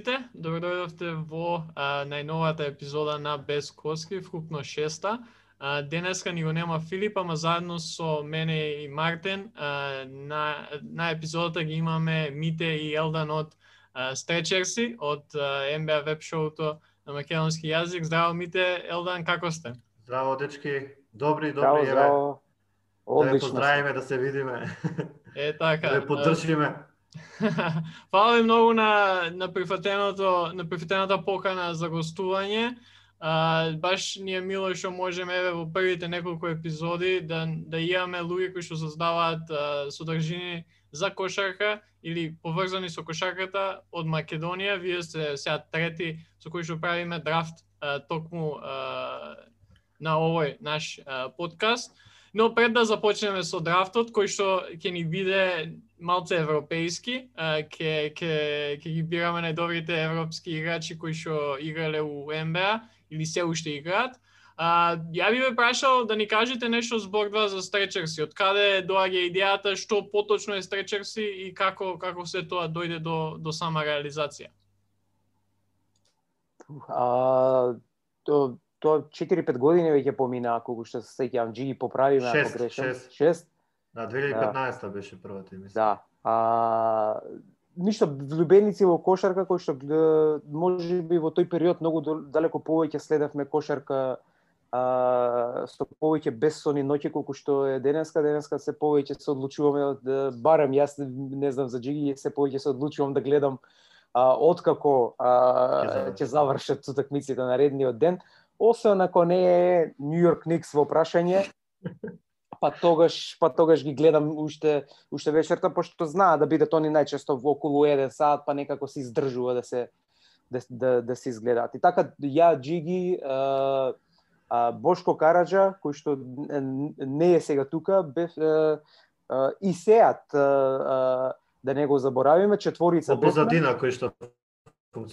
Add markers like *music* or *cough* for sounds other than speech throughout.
сите, добродојдовте во а, најновата епизода на Без Коски, вкупно шеста. А, денеска ни го нема Филип, ама заедно со мене и Мартен а, на, на епизодата ги имаме Мите и Елдан од а, Стречерси, од а, NBA веб шоуто на македонски јазик. Здраво Мите, Елдан, како сте? Здраво, дечки. Добри, Здраво, добри, еве. здраво. Да ве поздравиме, да се видиме. Е, така. Да ве поддржиме. *laughs* Фала ви многу на на прифатеното на прифатената покана за гостување. А, баш ни е мило што можеме еве во првите неколку епизоди да да имаме луѓе кои што создаваат а, содржини за кошарка или поврзани со кошарката од Македонија. Вие сте сега трети со кои што правиме драфт а, токму а, на овој наш а, подкаст. Но пред да започнеме со драфтот, кој што ќе ни биде малце европејски, ќе ќе ќе ги бираме најдобрите европски играчи кои што играле у НБА или се уште играат. А, ја би ве прашал да ни кажете нешто збор два за Стречерси. Од каде доаѓа идејата, што поточно е Стречерси и како како се тоа дојде до до сама реализација? А, то, тоа 4-5 години веќе помина, колку што се сеќавам, Джиги поправи ме ако Шест, грешам. шест. 6. Да, 2015 беше првата емисија. Да. А, ништо влюбеници во кошарка кој што може би во тој период многу далеко повеќе следевме кошарка а, со повеќе бесони ноќи колку што е денеска, денеска се повеќе се одлучуваме да барам јас не знам за Джиги се повеќе се одлучувам да гледам а, откако а, Ќе ќе завршат утакмиците на редниот ден, освен ако не е Нью Йорк Никс во прашање, *laughs* па тогаш па тогаш ги гледам уште уште вечерта пошто знаа да бидат они најчесто во околу 1 сат па некако се издржува да се да, да, да се изгледаат. И така ја Джиги а, а, Бошко Караджа кој што не е сега тука бев а, а, и сеат а, а, да не го заборавиме четворица Во позадина кој што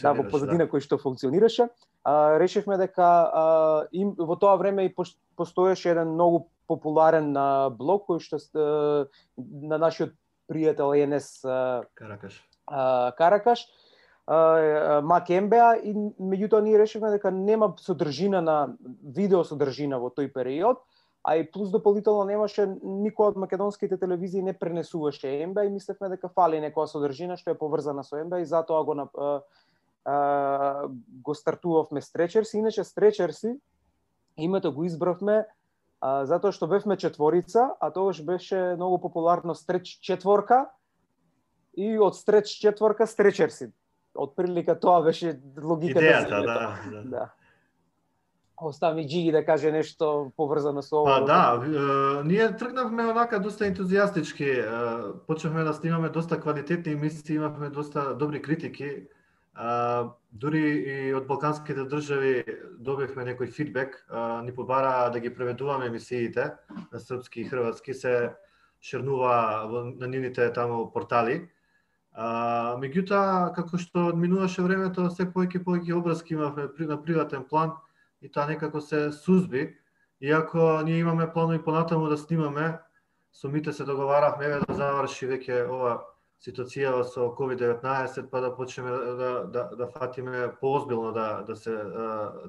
Да, во позадина кој што функционираше. А, решивме дека а, им, во тоа време и пос- постоеше еден многу популарен блог кој што на нашиот пријател Енес Каракаш. Каракаш, Мак МБА и меѓутоа ние решивме дека нема содржина на видео содржина во тој период, а и плюс дополнително немаше никој од македонските телевизии не пренесуваше МБА и мислевме дека фали некоја содржина што е поврзана со МБА и затоа го а, а, го стартувавме Стречерси. Иначе Стречерси името го избравме а, затоа што бевме четворица, а тогаш беше многу популарно Стреч четворка и од Стреч четворка Стречерси. Од прилика тоа беше логиката. Идејата, да. да. Да. Остави Джиги да каже нешто поврзано со Па ова. да, е, ние тргнавме онака доста ентузијастички, е, почнавме да снимаме доста квалитетни емисии, имавме доста добри критики. А, дури и од балканските држави добивме некој фидбек, а, ни побара да ги преведуваме емисиите на српски и хрватски, се шернува на нивните таму портали. А, меѓутоа, како што одминуваше времето, се повеќе и повеќе обрски имавме при- на приватен план и тоа некако се сузби. Иако ние имаме планови понатаму да снимаме, со Мите се договаравме еве да заврши веќе ова ситуацијава со COVID-19 па да почнеме да да да, да фатиме поозбилно да да се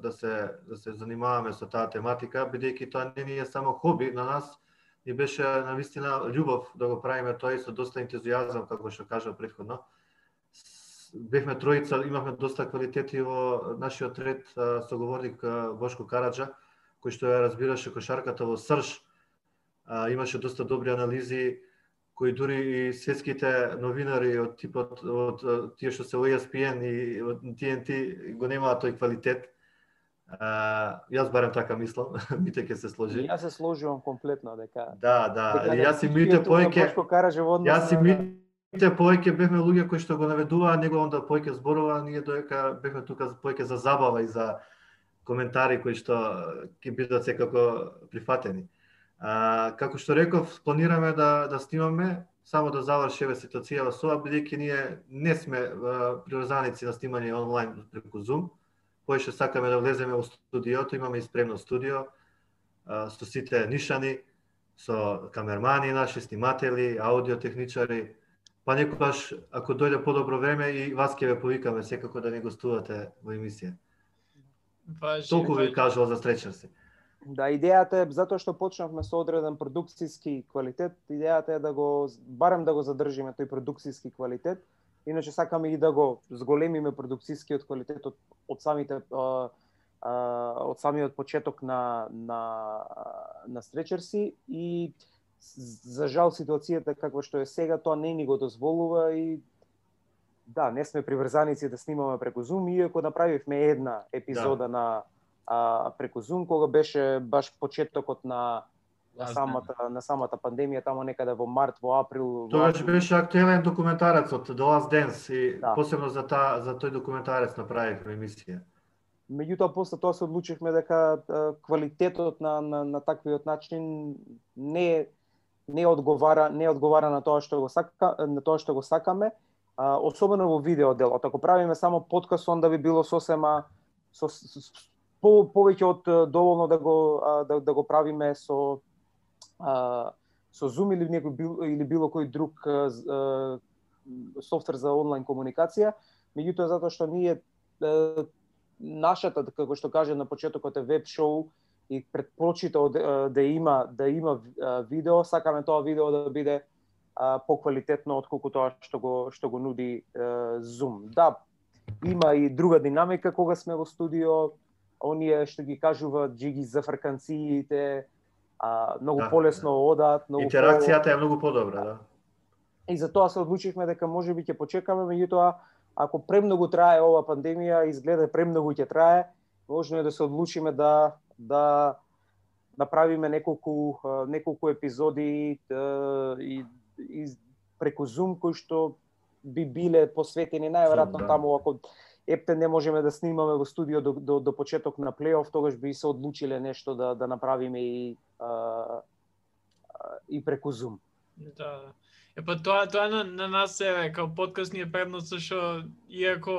да се да се занимаваме со таа тематика, бидејќи тоа не ни е само хоби, на нас ни беше на вистина љубов да го правиме тоа и со доста ентузијазам како што кажа претходно. Бевме тројца, имавме доста квалитети во нашиот ред соговорник Бошко Караджа, кој што ја разбираше кошарката во срж. Имаше доста добри анализи кои дури и светските новинари од типот од тие што се во ESPN и од TNT го немаат тој квалитет. А, јас барем така мислам, *laughs* Мите ќе се сложи. Јас се сложувам комплетно дека Да, да, дека јас и Мите однос Јас и Мите повеќе бевме луѓе кои што го наведуваа, него онда повеќе зборува, ние доека бевме тука повеќе за забава и за коментари кои што ќе бидат секако прифатени. А, како што реков, планираме да да снимаме само да заврши еве ситуацијава со ова, бидејќи ние не сме приврзаници на снимање онлайн преку Zoom. Поише сакаме да влеземе во студиото, имаме и спремно студио а, со сите нишани, со камермани наши, сниматели, аудиотехничари, па некогаш ако дојде подобро време и вас ќе ве повикаме секако да не гостувате во емисија. Важи, Толку ви важи. кажувал за стречерси. Да, идејата е затоа што почнавме со одреден продукцијски квалитет, идејата е да го барем да го задржиме тој продукцијски квалитет. Иначе сакаме и да го зголемиме продукцијскиот квалитет од, од самите а, а, од самиот почеток на на на Стречерси и за жал ситуацијата каква што е сега тоа не ни го дозволува и да, не сме приврзаници да снимаме преку Zoom, иако направивме една епизода да. на а, преку Zoom, кога беше баш почетокот на на самата на самата пандемија таму некаде во март, во април. Тогаш беше актуелен документарецот The Last Dance и Да. посебно за та за тој документарец направивме емисија. Меѓутоа после тоа се одлучивме дека квалитетот на, на, на таквиот начин не не одговара не одговара на тоа што го сака на тоа што го сакаме, а, особено во видео делот. Ако правиме само подкаст, онда би било сосема со, со, со по, повеќе од доволно да го да, да го правиме со а, со Zoom или некој бил, или било кој друг а, софтвер за онлайн комуникација, меѓутоа затоа што ние а, нашата така како што кажа на почетокот е веб шоу и предпочита да, да има да има видео, сакаме тоа видео да биде поквалитетно отколку тоа што го што го нуди Zoom. Да, има и друга динамика кога сме во студио, оние што ги кажуваат джиги за фрканциите, а, многу Да, полесно одаат, многу по- Интеракцијата е многу подобра, да. И за тоа се одлучивме дека можеби ќе почекаме, меѓутоа ако премногу трае ова пандемија, изгледа премногу ќе трае, можно е да се одлучиме да да направиме неколку неколку епизоди а, и, и преку Zoom кои што би биле посветени најверојатно да. таму ако епте не можеме да снимаме во студио до, до, до почеток на плейоф, тогаш би се одлучиле нешто да да направиме и а, и преку Zoom. Да, Епа Е па тоа тоа на, на нас е као подкаст ни е предност што иако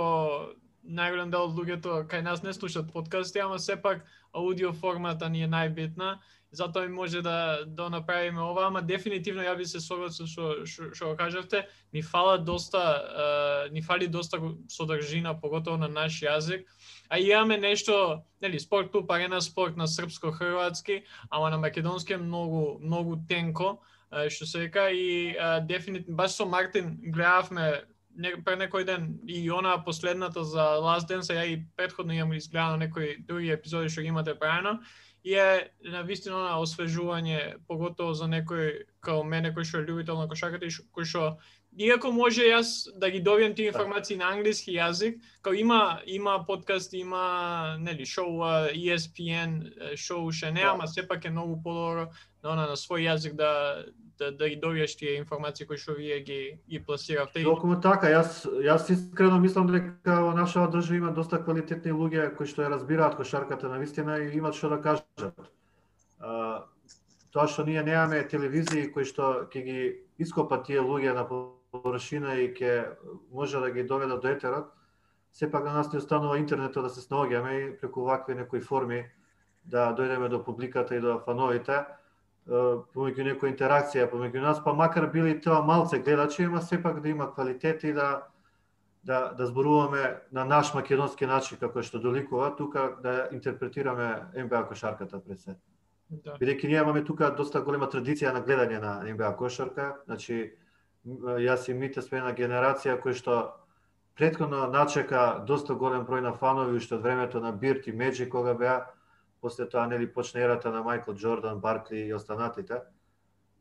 најголем дел од луѓето кај нас не слушаат подкасти, ама сепак аудио формата ни е најбитна. Затоа и може да да направиме ова, ама дефинитивно ја би се согласил со што го кажавте, ни фала доста е, ни фали доста содржина поготово на наш јазик. А имаме нешто, нели, спорт клуб арена спорт на српско-хрватски, ама на македонски е многу многу тенко што се века и а, дефинитивно баш со Мартин гледавме не, пред некој ден и она последната за Last Dance, ја и предходно имам изгледано некои други епизоди што ги имате правено и е на вистина на освежување поготово за некој као мене кој што е љубител на кошарката и кој што иако може јас да ги добијам тие информации на англиски јазик, као има има подкаст, има нели шоу ESPN шоу ше не, Да. ама сепак е многу подобро на она на свој јазик да да да ги добиеш тие информации кои што вие ги ги пласиравте. Токму така, јас јас искрено мислам дека во нашата држава има доста квалитетни луѓе кои што ја разбираат кошарката на вистина и имаат што да кажат. А, тоа што ние немаме телевизии кои што ќе ги ископат тие луѓе на површина и ќе може да ги доведат до етерот, сепак на нас не останува интернетот да се снаоѓаме и преку вакви некои форми да дојдеме до публиката и до фановите, помеѓу некоја интеракција помеѓу нас, па макар били тоа малце гледачи, ама сепак да има квалитет и да да да зборуваме на наш македонски начин како што доликува, тука да интерпретираме НБА кошарката пред се. Да. Бидејќи ние имаме тука доста голема традиција на гледање на НБА кошарка, значи јас и Мите сме една генерација која што претходно начека доста голем број на фанови уште од времето на Бирт и Меджи кога беа, после тоа нели почна ерата на Майкл Джордан, Баркли и останатите.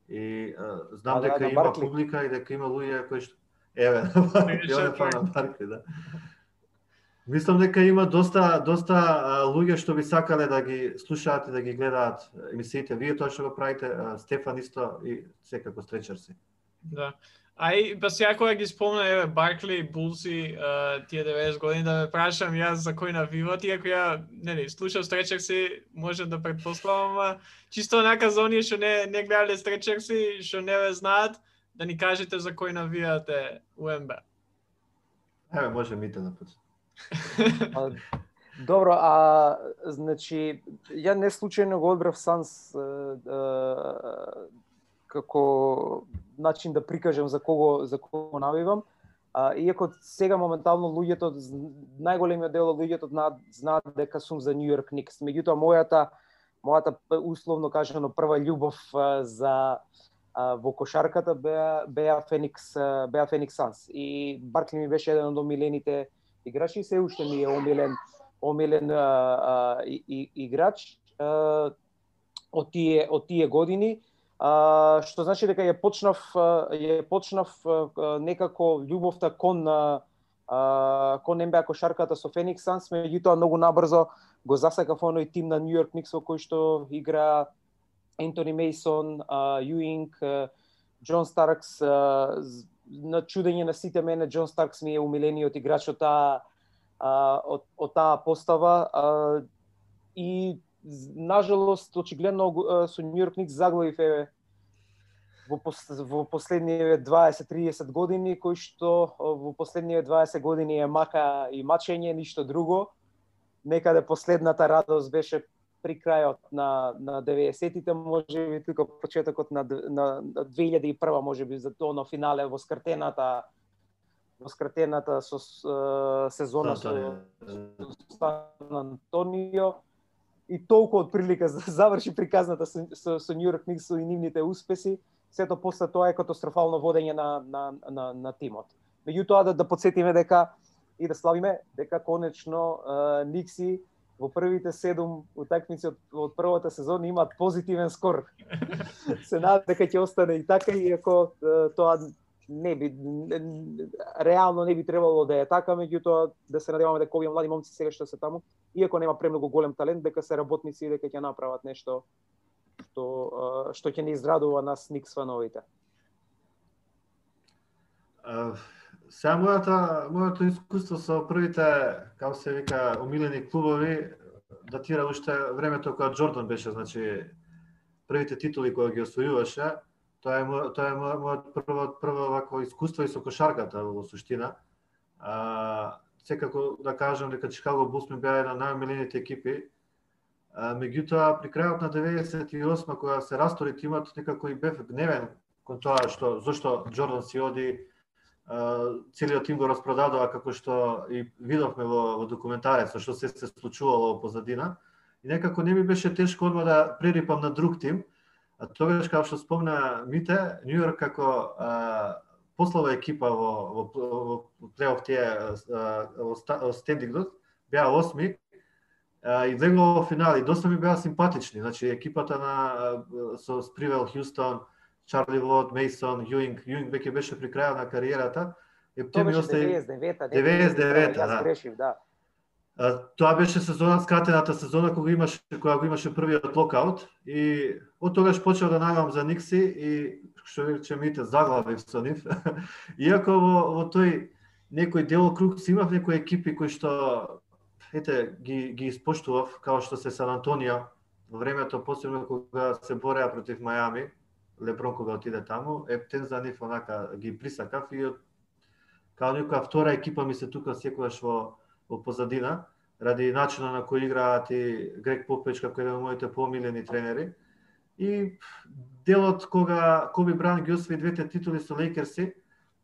И е, знам А, да, дека на има Баркли. публика и дека има луѓе кои што еве, ја *laughs* фан на Баркли. Баркли, да. Мислам дека има доста доста а, луѓе што би сакале да ги слушаат и да ги гледаат емисиите. Вие тоа што го правите, а, Стефан исто и секако стречерси. Да. А и па сега кога ги спомна еве Баркли, Булси, тие 90 години да ме прашам јас за кој навиват, иако ја нели слушав стречерси, може да предпоставам, ама чисто онака за оние што не не гледале стречерси, што не ве знаат, да ни кажете за кој навивате УМБ. Еве, може Мите да. *laughs* А, Добро, а значи ја не случајно го одбрав Санс како начин да прикажам за кого за кого навивам. А, иако сега моментално луѓето најголемиот дел од луѓето знаат, знаат дека сум за Нью Йорк Никс. Меѓутоа мојата мојата условно кажано прва љубов а, за а, во кошарката беа беа Феникс беа Феникс Санс и Баркли ми беше еден од омилените играчи и се уште ми е омилен омилен а, а, и, и, играч а, од тие од тие години а, што значи дека ја почнав ја почнав некако љубовта кон а, кон НБА кошарката со Феникс Санс, меѓутоа многу набрзо го засакав оној тим на Нью Йорк Никс во кој што игра Ентони Мейсон, Юинг, Џон Старкс, на чудење на сите мене Џон Старкс ми е умилениот играч од таа од, од таа постава и нажалост, очигледно со Нью Йорк Никс заглавив е во, пос, во последниве 20-30 години, кој што во последниве 20 години е мака и мачење, ништо друго. Некаде последната радост беше при крајот на на 90-тите, можеби тука почетокот на на 2001 можеби за тоа финале во скртената во скртената со сезона со, Сан Антонио и толку од прилика за *laughs* заврши приказната со, со, со Нью Йорк Никс и нивните успеси, сето после тоа е катастрофално водење на, на, на, на тимот. Меѓутоа да, да подсетиме дека и да славиме дека конечно Никси во првите седум утакмици од, од првата сезона имаат позитивен скор. *laughs* Се надам дека ќе остане и така, иако тоа не би реално не би требало да е така, меѓутоа да се надеваме дека овие млади момци сега што се таму, иако нема премногу голем талент, дека се работници и дека ќе направат нешто што што ќе не израдува нас Никс фановите. Сега мојата, мојото искуство со првите, како се вика, омилени клубови датира уште времето кога Джордан беше, значи првите титули кои ги освојуваше Тоа е тоа е мојот прво прво вако искуство и со кошарката во суштина. А, секако да кажам дека Чикаго Булс ми беа една најомилените екипи. А, меѓутоа при крајот на 98 кога се растори тимот, некако и бев гневен кон тоа што зошто Джордан си оди, целиот тим го распродадоа како што и видовме во, во документарец што се се случувало во позадина. И некако не ми беше тешко одма да прерипам на друг тим, А тогаш, како што спомна Мите, Нью Йорк како а, послова екипа во, во, во, плейоф тие во стендингот, беа осми а, и влегува во финал и доста ми беа симпатични. Значи екипата на со Спривел, Хјустон, Чарли Вод, Мейсон, Јуинг, Јуинг веќе беше при крајот на кариерата. Е, Тоа беше 99-та. 99-та, да. Јас грешив, да. Тоа беше сезона, скратената сезона кога имаше кога го имаше првиот локаут и од тогаш почнав да најавам за Никси и што рече мите заглавив со нив. *laughs* Иако во, во тој некој дел круг си имав некои екипи кои што ете ги ги испоштував како што се Сан Антонио во времето посебно кога се бореа против Мајами, Леброн кога отиде таму, ептен за нив онака ги присакав и као некоја втора екипа ми се тука секогаш во во позадина, ради начина на кој играат и Грег Попеч како еден од моите помилени тренери. И делот кога Коби Бран ги освои двете титули со Лейкерси,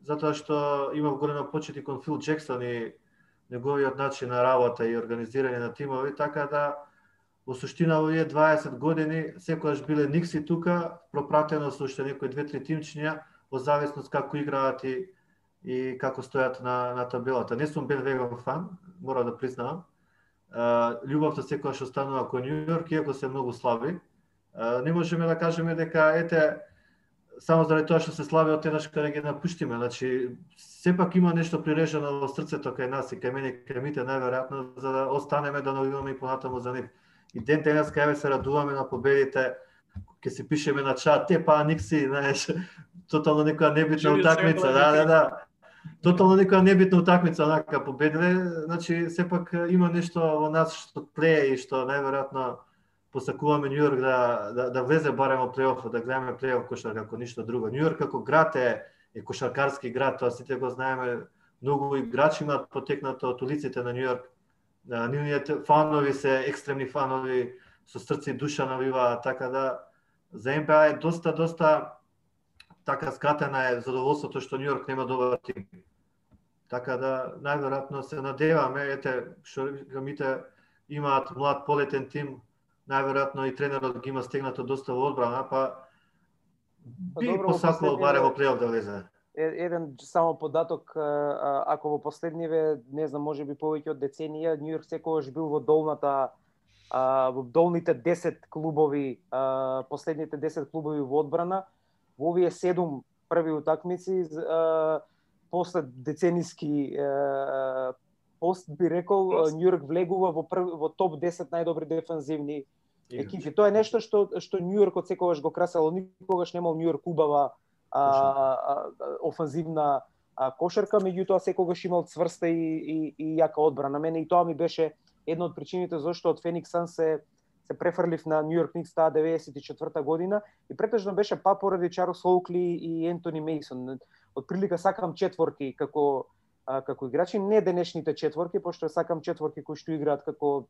затоа што имав голема почет и кон Фил Джексон и неговиот начин на работа и организирање на тимови, така да во суштина овие 20 години секогаш биле Никси тука, пропратено со уште некои две-три тимчиња, во зависност како играат и и како стојат на, на табелата. Не сум Веган фан, мора да признавам. Љубовта секогаш останува кон Нью Йорк, иако се многу слаби. Не можеме да кажеме дека ете само заради тоа што се слаби од еднаш каде ги напуштиме. Значи, сепак има нешто прирежено во срцето кај нас и кај мене и кај мите најверојатно за да останеме да навиваме и понатаму за нив. И ден денес кај се радуваме на победите, ќе се пишеме на чат, те па Никси, знаеш, *laughs* тотално некоја небитна утакмица, да, да, да тотално некоја небитна утакмица онака победиле, значи сепак има нешто во нас што плее и што најверојатно посакуваме Нью Йорк да, да, да влезе барем во плейоф, да гледаме плейоф кошарка како ништо друго. Нью Йорк како град е, е кошаркарски град, тоа сите го знаеме, многу играчи имаат потекнато од улиците на Нью Йорк. Нивните фанови се екстремни фанови, со срце и душа навиваат, така да за НБА е доста, доста така скатена е задоволството што Нью Йорк нема добар тим. Така да најверојатно се надеваме, ете што гамите имаат млад полетен тим, најверојатно и тренерот ги има стегнато доста во одбрана, па Па би добро, во посакувал барем во плейоф да влезе. Еден само податок, ако во последниве, не знам, може би повеќе од деценија, Нью Йорк секогаш бил во долната а, во долните 10 клубови, а, последните 10 клубови во одбрана, во овие 7 први утакмици, после децениски пост би рекол, Йорк влегува во прв, во топ 10 најдобри дефанзивни екипи. Тоа е нешто што што Йорк од секогаш го красело, никогаш немал Йорк убава а, а, офанзивна а, кошарка, меѓутоа секогаш имал цврста и, и, и јака одбрана. Мене и тоа ми беше една од причините зашто од Феникс Сан се се префрлив на Нью Йорк Никс таа 94 година и претежно беше па поради Чарлс Оукли и Ентони Мейсон. Од прилика сакам четворки како а, како играчи, не денешните четворки, пошто сакам четворки кои што играат како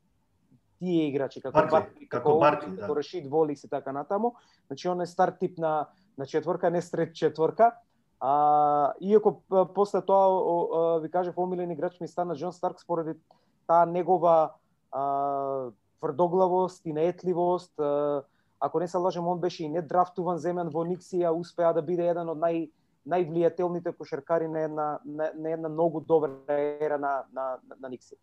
тие играчи, како Баркли, Баркли, како како Баркли, да. како Рашид Волис и така натаму. Значи он е стар тип на на четворка, не стрет четворка. А, иако после тоа о, о, ви кажав омилен играч ми стана Џон Старк поради таа негова а, тврдоглавост и неетливост. Ако не се лажем, он беше и не драфтуван земен во Никсија, успеа да биде еден од нај највлијателните кошаркари на една на, на една многу добра ера на на на Никси.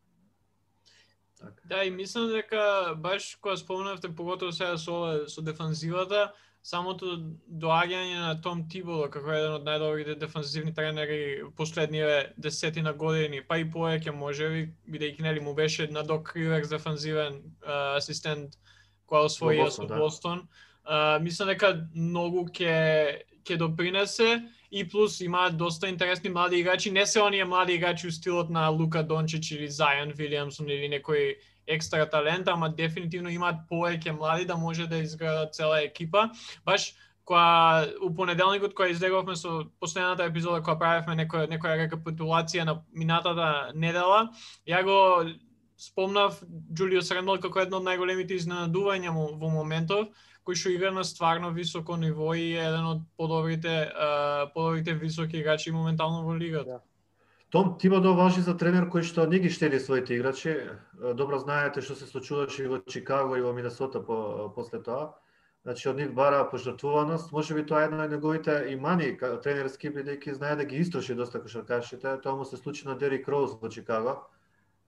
Така. Да, и мислам дека баш кога спомнавте поготово сега со со дефанзивата, самото доаѓање на Том Тиболо како еден од најдобрите дефанзивни тренери последниве десетина години, па и повеќе можеби, бидејќи нели му беше на Док Риверс дефанзивен а, асистент кога освои Во со Бостон, да. Мислам дека многу ќе ќе допринесе и плюс имаат доста интересни млади играчи, не се оние млади играчи у стилот на Лука Дончич или Зајан Вилиамсон или некој екстра талент, ама дефинитивно имаат повеќе млади да може да изградат цела екипа. Баш која у понеделникот која излеговме со последната епизода која правевме некоја некоја рекапитулација на минатата недела, ја го спомнав Джулиус Рендал како едно од најголемите изненадувања му во моментов, кој што игра на стварно високо ниво и е еден од подобрите подобрите високи играчи моментално во лигата. Да. Том Тибодо важи за тренер кој што не ги штеди своите играчи. Добро знаете што се случуваше во Чикаго и во Минесота по, после тоа. Значи од нив бара пожртвуваност. Може би тоа е една од неговите и мани тренерски бидејќи знае да ги истроши доста кошаркашите. Тоа му се случи на Дерик Роуз во Чикаго.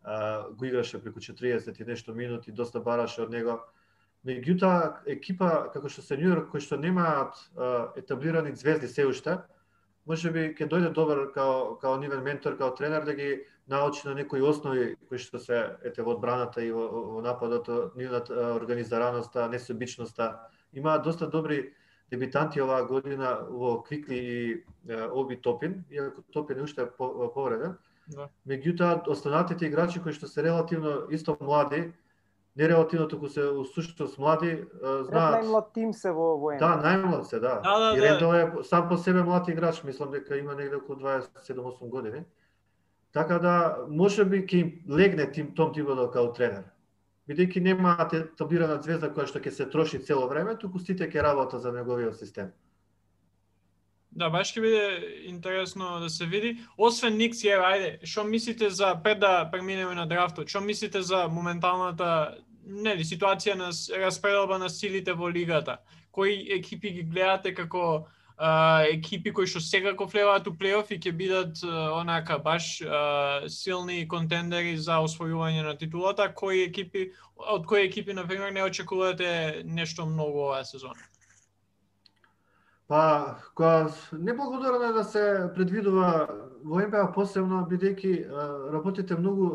А, го играше преку 40 и нешто минути, доста бараше од него. Меѓутоа, екипа како што се Нью Йорк, кои што немаат етаблирани звезди се уште, може би ќе дојде добар као као нивен ментор, као тренер да ги научи на некои основи кои што се ете во одбраната и во, во нападот, нивната организираноста, несебичноста. Имаат доста добри дебитанти оваа година во Квикли и е, Оби Топин, иако Топин уште е по- повреден. Да. Меѓутоа, останатите играчи кои што се релативно исто млади, не релативно туку се у сушност млади, Знаат најмлад тим се во во Да, најмлад се, да. Да, да, и да. Рендал е сам по себе млад играч, мислам дека има негде околу 27-8 години. Така да, може би ќе им легне тим Том Тибодо као тренер. Бидејќи немаат етаблирана звезда која што ќе се троши цело време, туку сите ќе работат за неговиот систем. Да, баш ќе биде интересно да се види. Освен Никс, е, ајде, што мислите за пред да преминеме на драфтот? Што мислите за моменталната нели ситуација на распределба на силите во лигата? Кои екипи ги гледате како а, екипи кои што секако влеваат у плейоф и ќе бидат а, онака баш а, силни контендери за освојување на титулата, кои екипи од кои екипи на пример не очекувате нешто многу оваа сезона? Па, кога неблагодарно е да се предвидува во МПА посебно бидејќи работите многу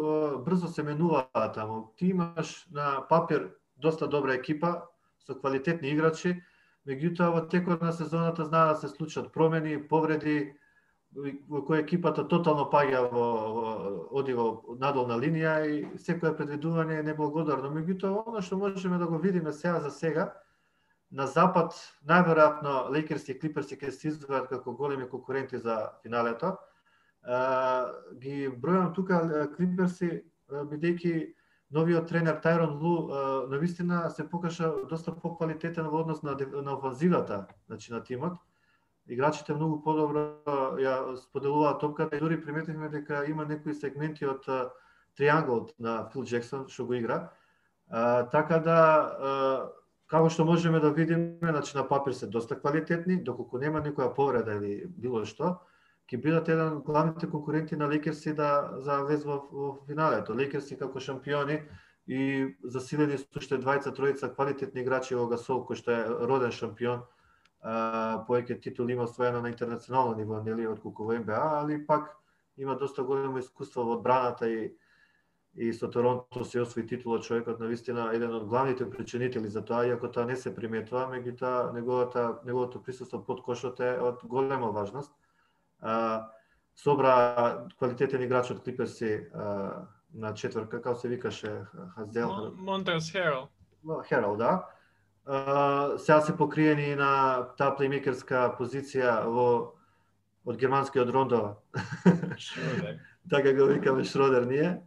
брзо се менуваат таму. Ти имаш на папир доста добра екипа со квалитетни играчи, меѓутоа во текот на сезоната знаа да се случат промени, повреди во кои екипата тотално паѓа во, во оди во надолна линија и секое предвидување е неблагодарно. Меѓутоа она што можеме да го видиме сега за сега, на запад најверојатно Лейкерс и Клиперс ќе се изведат како големи конкуренти за финалето. Ги бројам тука Клиперси бидејќи новиот тренер Тайрон Лу на навистина се покажа доста поквалитетен во однос на на офанзивата, значи на тимот. играчите многу подобро ја споделуваат топката и дури приметивме дека има некои сегменти од триангол на Фил Джексон што го игра. А, така да а, како што можеме да видиме, значи на папир се доста квалитетни, доколку нема никоја повреда или било што, ќе бидат еден од главните конкуренти на Лейкерси да за влез во, во финалето. Лейкерси како шампиони и засилени со уште двајца тројца квалитетни играчи во Гасол кој што е роден шампион поеќе титули има освоено на интернационално ниво, нели, од во НБА, али пак има доста големо искуство во одбраната и и со Торонто се освои титула човекот на вистина еден од главните причинители за тоа, иако тоа не се приметува, меѓутоа неговата неговото присуство под кошот е од голема важност. А, собра квалитетен играч од Клиперси на четврка, како се викаше Хаздел. Монтес Херал. Херал, да сега се покриени на таа плеймекерска позиција во од германскиот Рондо. *laughs* така го викаме Шродер ние,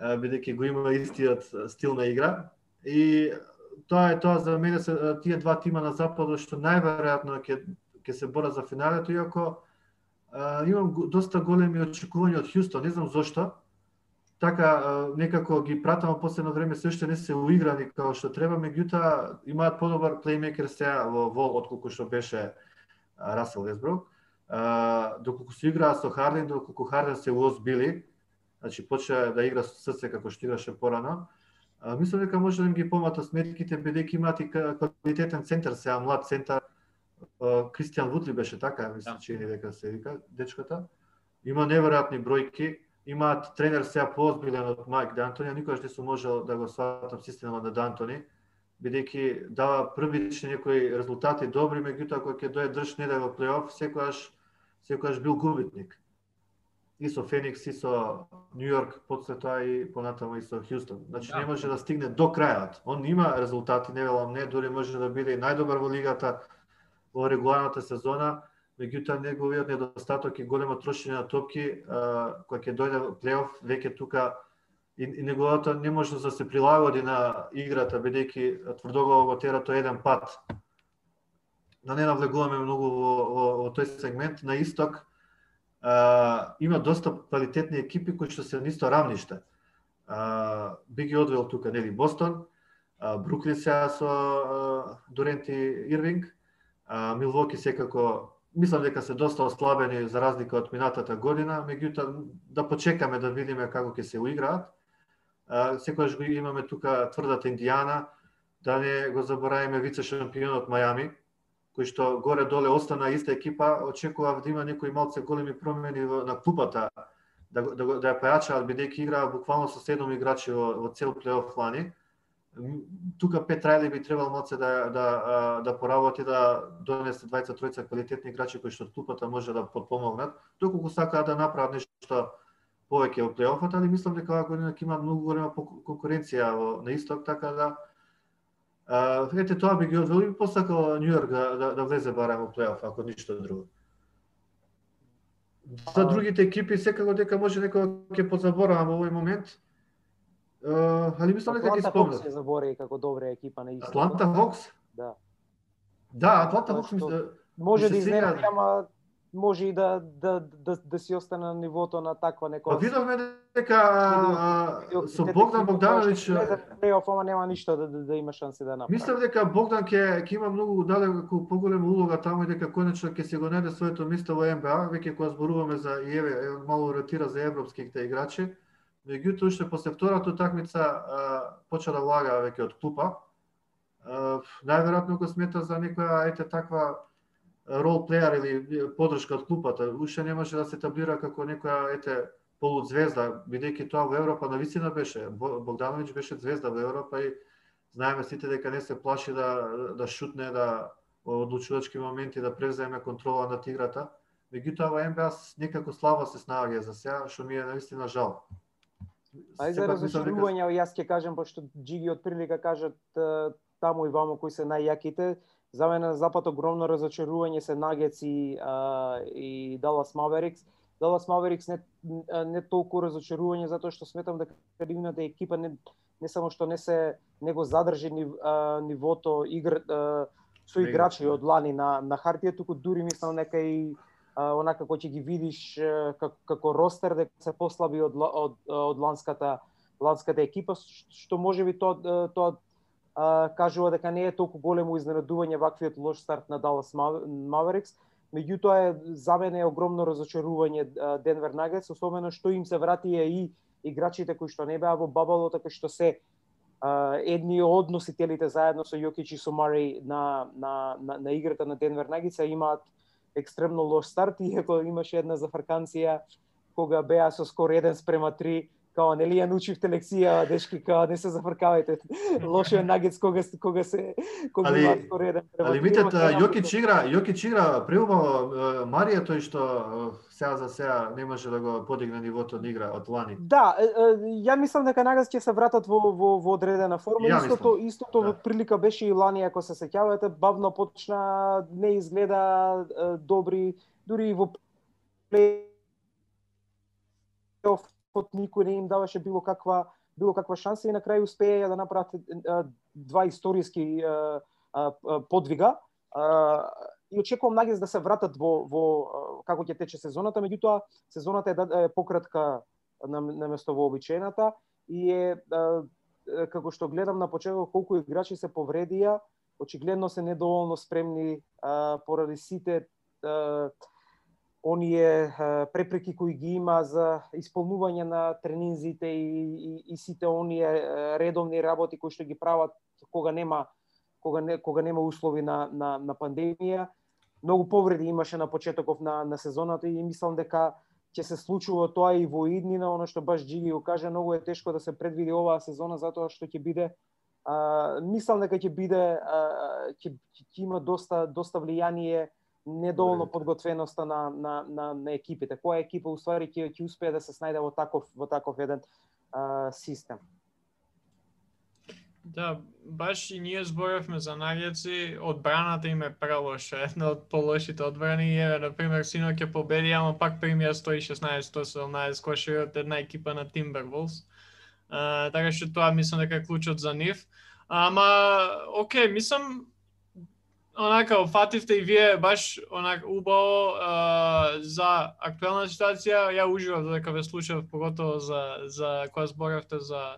бидејќи го има истиот стил на игра. И тоа е тоа за мене се тие два тима на западот што најверојатно ќе ќе се борат за финалето, иако имам доста големи очекувања од Хјустон, не знам зошто така некако ги пратам последно време се уште не се уиграни како што треба, меѓутоа имаат подобар плеймейкер сега во Вол отколку што беше Расел Весбрук. доколку се играа со Харден, доколку Харден се уозбили, значи почна да игра со срце како што играше порано, мислам дека може да им ги помата сметките бидејќи имаат и квалитетен центар сега млад центар Кристијан Вудли беше така, мислам, че дека се вика дечката. Има неверојатни бројки, имаат тренер сега поозбилен од Майк Д'Антони, никогаш не сум можел да го сватам системот на Д'Антони, бидејќи дава првични некои резултати добри, меѓутоа кога ќе дое држ не да во плейоф, секогаш секогаш бил губитник. И со Феникс, и со Нью Йорк, после тоа и понатаму и со Хјустон. Значи да. не може да стигне до крајот. Он има резултати, не велам не, дури може да биде и најдобар во лигата во регуларната сезона, меѓутоа неговиот недостаток и големо трошење на топки, кога ќе дојде плейоф, веќе тука и, и неговата неможност да се прилагоди на играта, бидејќи тврдоглаво го тера тој еден пат. Да не навлегуваме многу во, во, во тој сегмент. На исток а, има доста квалитетни екипи кои што се на исто равниште. А, би ги одвел тука, нели, Бостон, а, Бруклин сега со а, Дуренти Ирвинг, а, Милвоки секако мислам дека се доста ослабени за разлика од минатата година, меѓутоа да почекаме да видиме како ќе се уиграат. Секогаш го имаме тука тврдата Индијана, да не го забораваме вице шампионот Мајами, кој што горе доле остана иста екипа, очекував да има некои малце големи промени на клупата, да, да, да ја појачаат бидејќи играа буквално со седом играчи во, во цел плейоф лани. Тука Пет Рајли би требал малце да, да, да поработи да донесе двајца тројца квалитетни играчи кои што тупата може да подпомогнат, доколку сакаат да направат нешто повеќе во плейофот, али мислам дека оваа година ќе има многу голема конкуренција во, на исток, така да а, ете тоа би ги одвел и посакал Нью Йорк да, да, да влезе барем во плейоф, ако ништо друго. За другите екипи секако дека може некој ќе позаборавам во овој момент, Uh, али мислам дека ги спомнав. се забори како добра екипа на исто. Атланта Хокс? Да. Да, Атланта Хокс мисля може да изненади, ама може и да, да, да, да си остане на нивото на таква некоја. Па видовме дека со Богдан Богдановиќ плейоф, ама нема ништо да, да, да има шанси да направи. Мислам дека Богдан ќе ќе има многу далеку поголема улога таму и дека конечно ќе се го најде своето место во НБА, веќе кога зборуваме за и еве малку ротира за европските играчи Меѓутоа, уште после втората утакмица почна да влага веќе од клупа. Најверојатно го смета за некоја ете таква рол плеер или подршка од клупата. Уште не може да се таблира како некоја ете полузвезда, бидејќи тоа во Европа на висина беше. Богдановиќ беше звезда во Европа и знаеме сите дека не се плаши да да шутне да одлучувачки моменти да преземе контрола над играта. Меѓутоа во НБА некако слаба се снаоѓа за сега, што ми е навистина жал. Ај за разочарување, јас ќе кажам, пошто Джиги од прилика кажат таму и ваму кои се најјаките, за мене на запад огромно разочарување се Нагец и, и Далас Маверикс. Далас Маверикс не, не толку разочарување затоа што сметам дека нивната екипа не, не само што не се не го задржи нив, а, нивото игр а, со играчи од лани на на хартија, туку дури мислам нека и а, онака кој ќе ги видиш како, како ростер дека се послаби од од од ланската ланската екипа што можеби тоа тоа а, кажува дека не е толку големо изненадување ваквиот лош старт на Dallas Mavericks, меѓутоа е за мене е огромно разочарување Денвер Нагетс, особено што им се вратија и играчите кои што не беа во бабалото, така што се а, едни од носителите заедно со Јокич и со Мари на, на, на, на играта на Денвер Нагетс имаат екстремно лош старт, *laughs* иако имаше една зафрканција кога беа со скор 1 спрема 3 као нели ја научивте лекција, дечки, као не се зафркавајте. *laughs* Лошо е нагец кога кога се кога али, има скореден. Али видите Јокич игра, Јокич игра преубаво Марија тој што сега за сега не може да го подигне нивото на игра од лани. Да, ја мислам дека нагаз ќе се вратат во во, во одредена форма. Ја истото мислам. истото Да. прилика беше и лани ако се сеќавате, бавно почна, не изгледа добри, дури и во плейофот никој не им даваше било каква било каква шанса и на крај успеа да направат е, два историски е, е, подвига. Е, и очекувам Нагес да се вратат во во како ќе тече сезоната, меѓутоа сезоната е, да, е пократка на, на место вообичаената и е, е, е, како што гледам на почеток колку играчи се повредија, очигледно се недоволно спремни а, поради сите а, оние препреки кои ги има за исполнување на тренинзите и, и, и сите оние редовни работи кои што ги прават кога нема кога не, кога нема услови на, на, на пандемија. Многу повреди имаше на почетоков на, на сезоната и мислам дека ќе се случува тоа и во иднина, оно што баш Джиги го кажа, многу е тешко да се предвиди оваа сезона затоа што ќе биде а, мислам дека ќе биде а, ќе ќе има доста доста влијание недоволно подготвеноста на, на, на, на екипите. Која екипа уствари ќе ќе успее да се снајде во таков во таков еден а, систем. Да, баш и ние зборевме за нагеци, одбраната им е прелоша, една од полошите одбрани и еве, например, синоќ ќе победи, ама пак примија 116-117 кошери од една екипа на Timberwolves. А, така што тоа мислам дека е клучот за нив. Ама, окей, мислам, онака, офативте и вие баш онака убаво а, за актуелна ситуација. Ја уживав дека ве слушав, поготово за, за кога зборевте за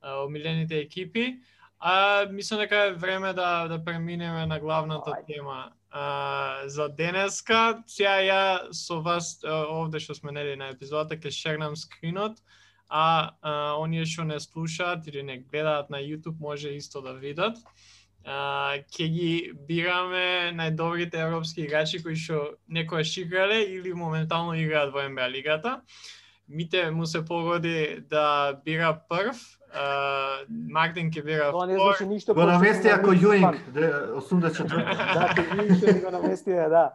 а, омилените екипи. А мислам дека е време да да преминеме на главната Ајде. тема. А, за денеска, сега ја со вас овде што сме нели на епизодата ќе шернам скринот, а, а оние што не слушаат или не гледаат на YouTube може исто да видат. А, ќе ги бираме најдобрите европски играчи кои што некојаш играле или моментално играат во НБА лигата. Мите му се погоди да бира прв, а, Мартин ќе бира Тоа не втор. значи ништо. Го намести сум ако на Јуинг, Микс де- 84. фан. *laughs* Да, ни го намести, да.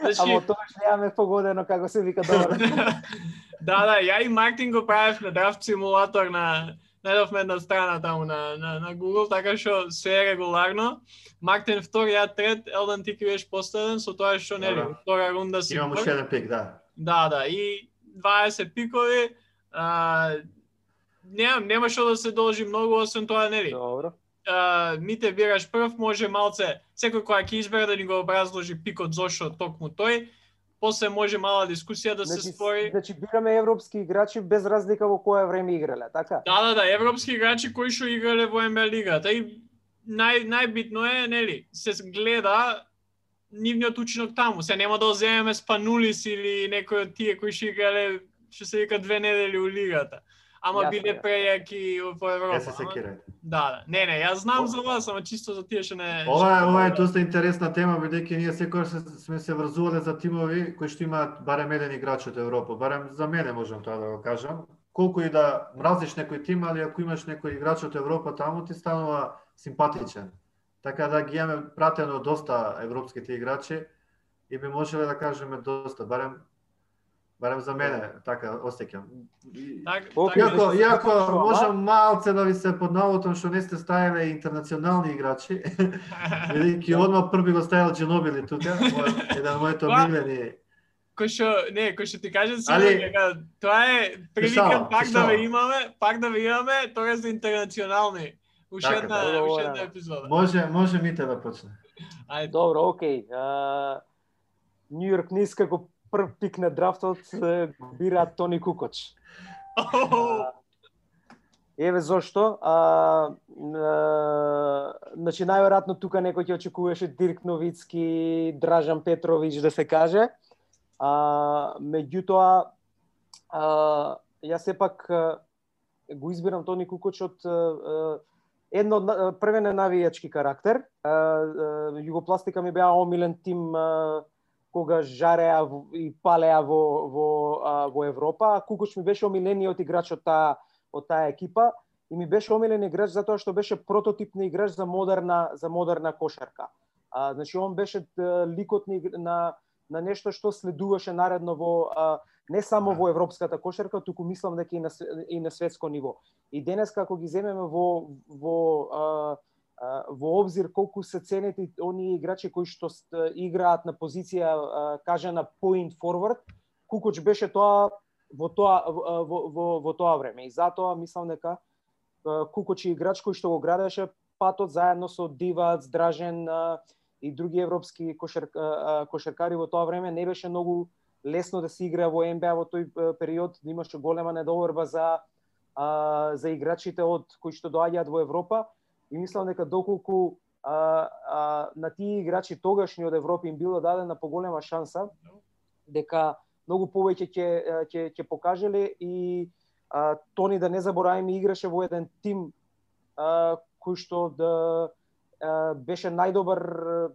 Значи, Ама тоа што немаме погодено како се вика добро. *laughs* да, да, ја и Мартин го правевме драфт симулатор на најдовме една страна таму на, на, на Google, така што се е регуларно. Мартин втор, ја трет, Елдан ти ќе беше последен, со тоа што нели, Добро. втора рунда си Имам уште еден пик, да. Да, да, и 20 пикови, а, нема, нема што да се должи многу, освен тоа, нели? Добро. а, мите бираш прв, може малце, секој која ќе избере да ни го образложи пикот зошто токму тој, после може мала дискусија да се Значи, створи. значи бираме европски играчи без разлика во кое време играле, така? Да, да, да, европски играчи кои што играле во НБА лигата и нај најбитно е, нели, се гледа нивниот учинок таму. Се нема да земеме Спанулис или некој од тие кои што играле што се вика две недели у лигата. Ама Јасно, биле прејаки во Европа. Се ама- секирајте. Да, да. Не, не, јас знам О. за вас, ама чисто за тие што не Ова е, ова е доста интересна тема, бидејќи ние секогаш се- сме се врзувале за тимови кои што имаат барем еден играч од Европа. Барем за мене можам тоа да го кажам. Колку и да мразиш некој тим, али ако имаш некој играч од Европа таму, ти станува симпатичен. Така да ги имаме пратено доста европските играчи и би можеле да кажеме доста, барем барем за мене така осеќам. Так, така, Иако, да иако почнува, можам малце да ви се поднавотам што не сте ставиле интернационални играчи, *laughs* бидејќи одма први го ставил Дженобили тука, мој- еден мојот Па, омилени. кој што не, кој што ти кажа си Али- дека тоа е прилика пак да ве имаме, пак да ве имаме, тоа за интернационални Уште Така, една, да. уште една епизода. Може, може Мите да почне. Ајде. Добро, окей. Нью Йорк Низ како прв пик на драфтот го бира Тони Кукоч. *laughs* Еве зошто. А, а, значи најверојатно тука некој ќе очекуваше Дирк Новицки, Дражан Петровиќ да се каже. А, меѓутоа а, јас сепак а, го избирам Тони Кукоч од а, едно од на- првен е навијачки карактер. А, а, Југопластика ми беа омилен тим а, кога жареа и палеа во во во Европа. кукуч ми беше омилениот играч од таа од таа екипа и ми беше омилен играч затоа што беше прототип на играч за модерна за модерна кошарка. А, значи он беше ликот на, на нешто што следуваше наредно во а, не само во европската кошарка, туку мислам дека и на и на светско ниво. И денес како ги земеме во во а, во обзир колку се ценети оние играчи кои што играат на позиција а, кажана point forward, Кукоч беше тоа во тоа во, во, во, тоа време. И затоа мислам дека Кукоч е играч кој што го градеше патот заедно со Дивац, Дражен и други европски кошер кошеркари во тоа време не беше многу лесно да се игра во НБА во тој период, имаше голема недоверба за за играчите од кои што доаѓаат во Европа и мислам дека доколку а, а, на тие играчи тогашни од Европа им било дадена поголема шанса дека многу повеќе ќе ќе ќе покажеле и а, Тони да не забораваме играше во еден тим а, кој што да а, беше најдобар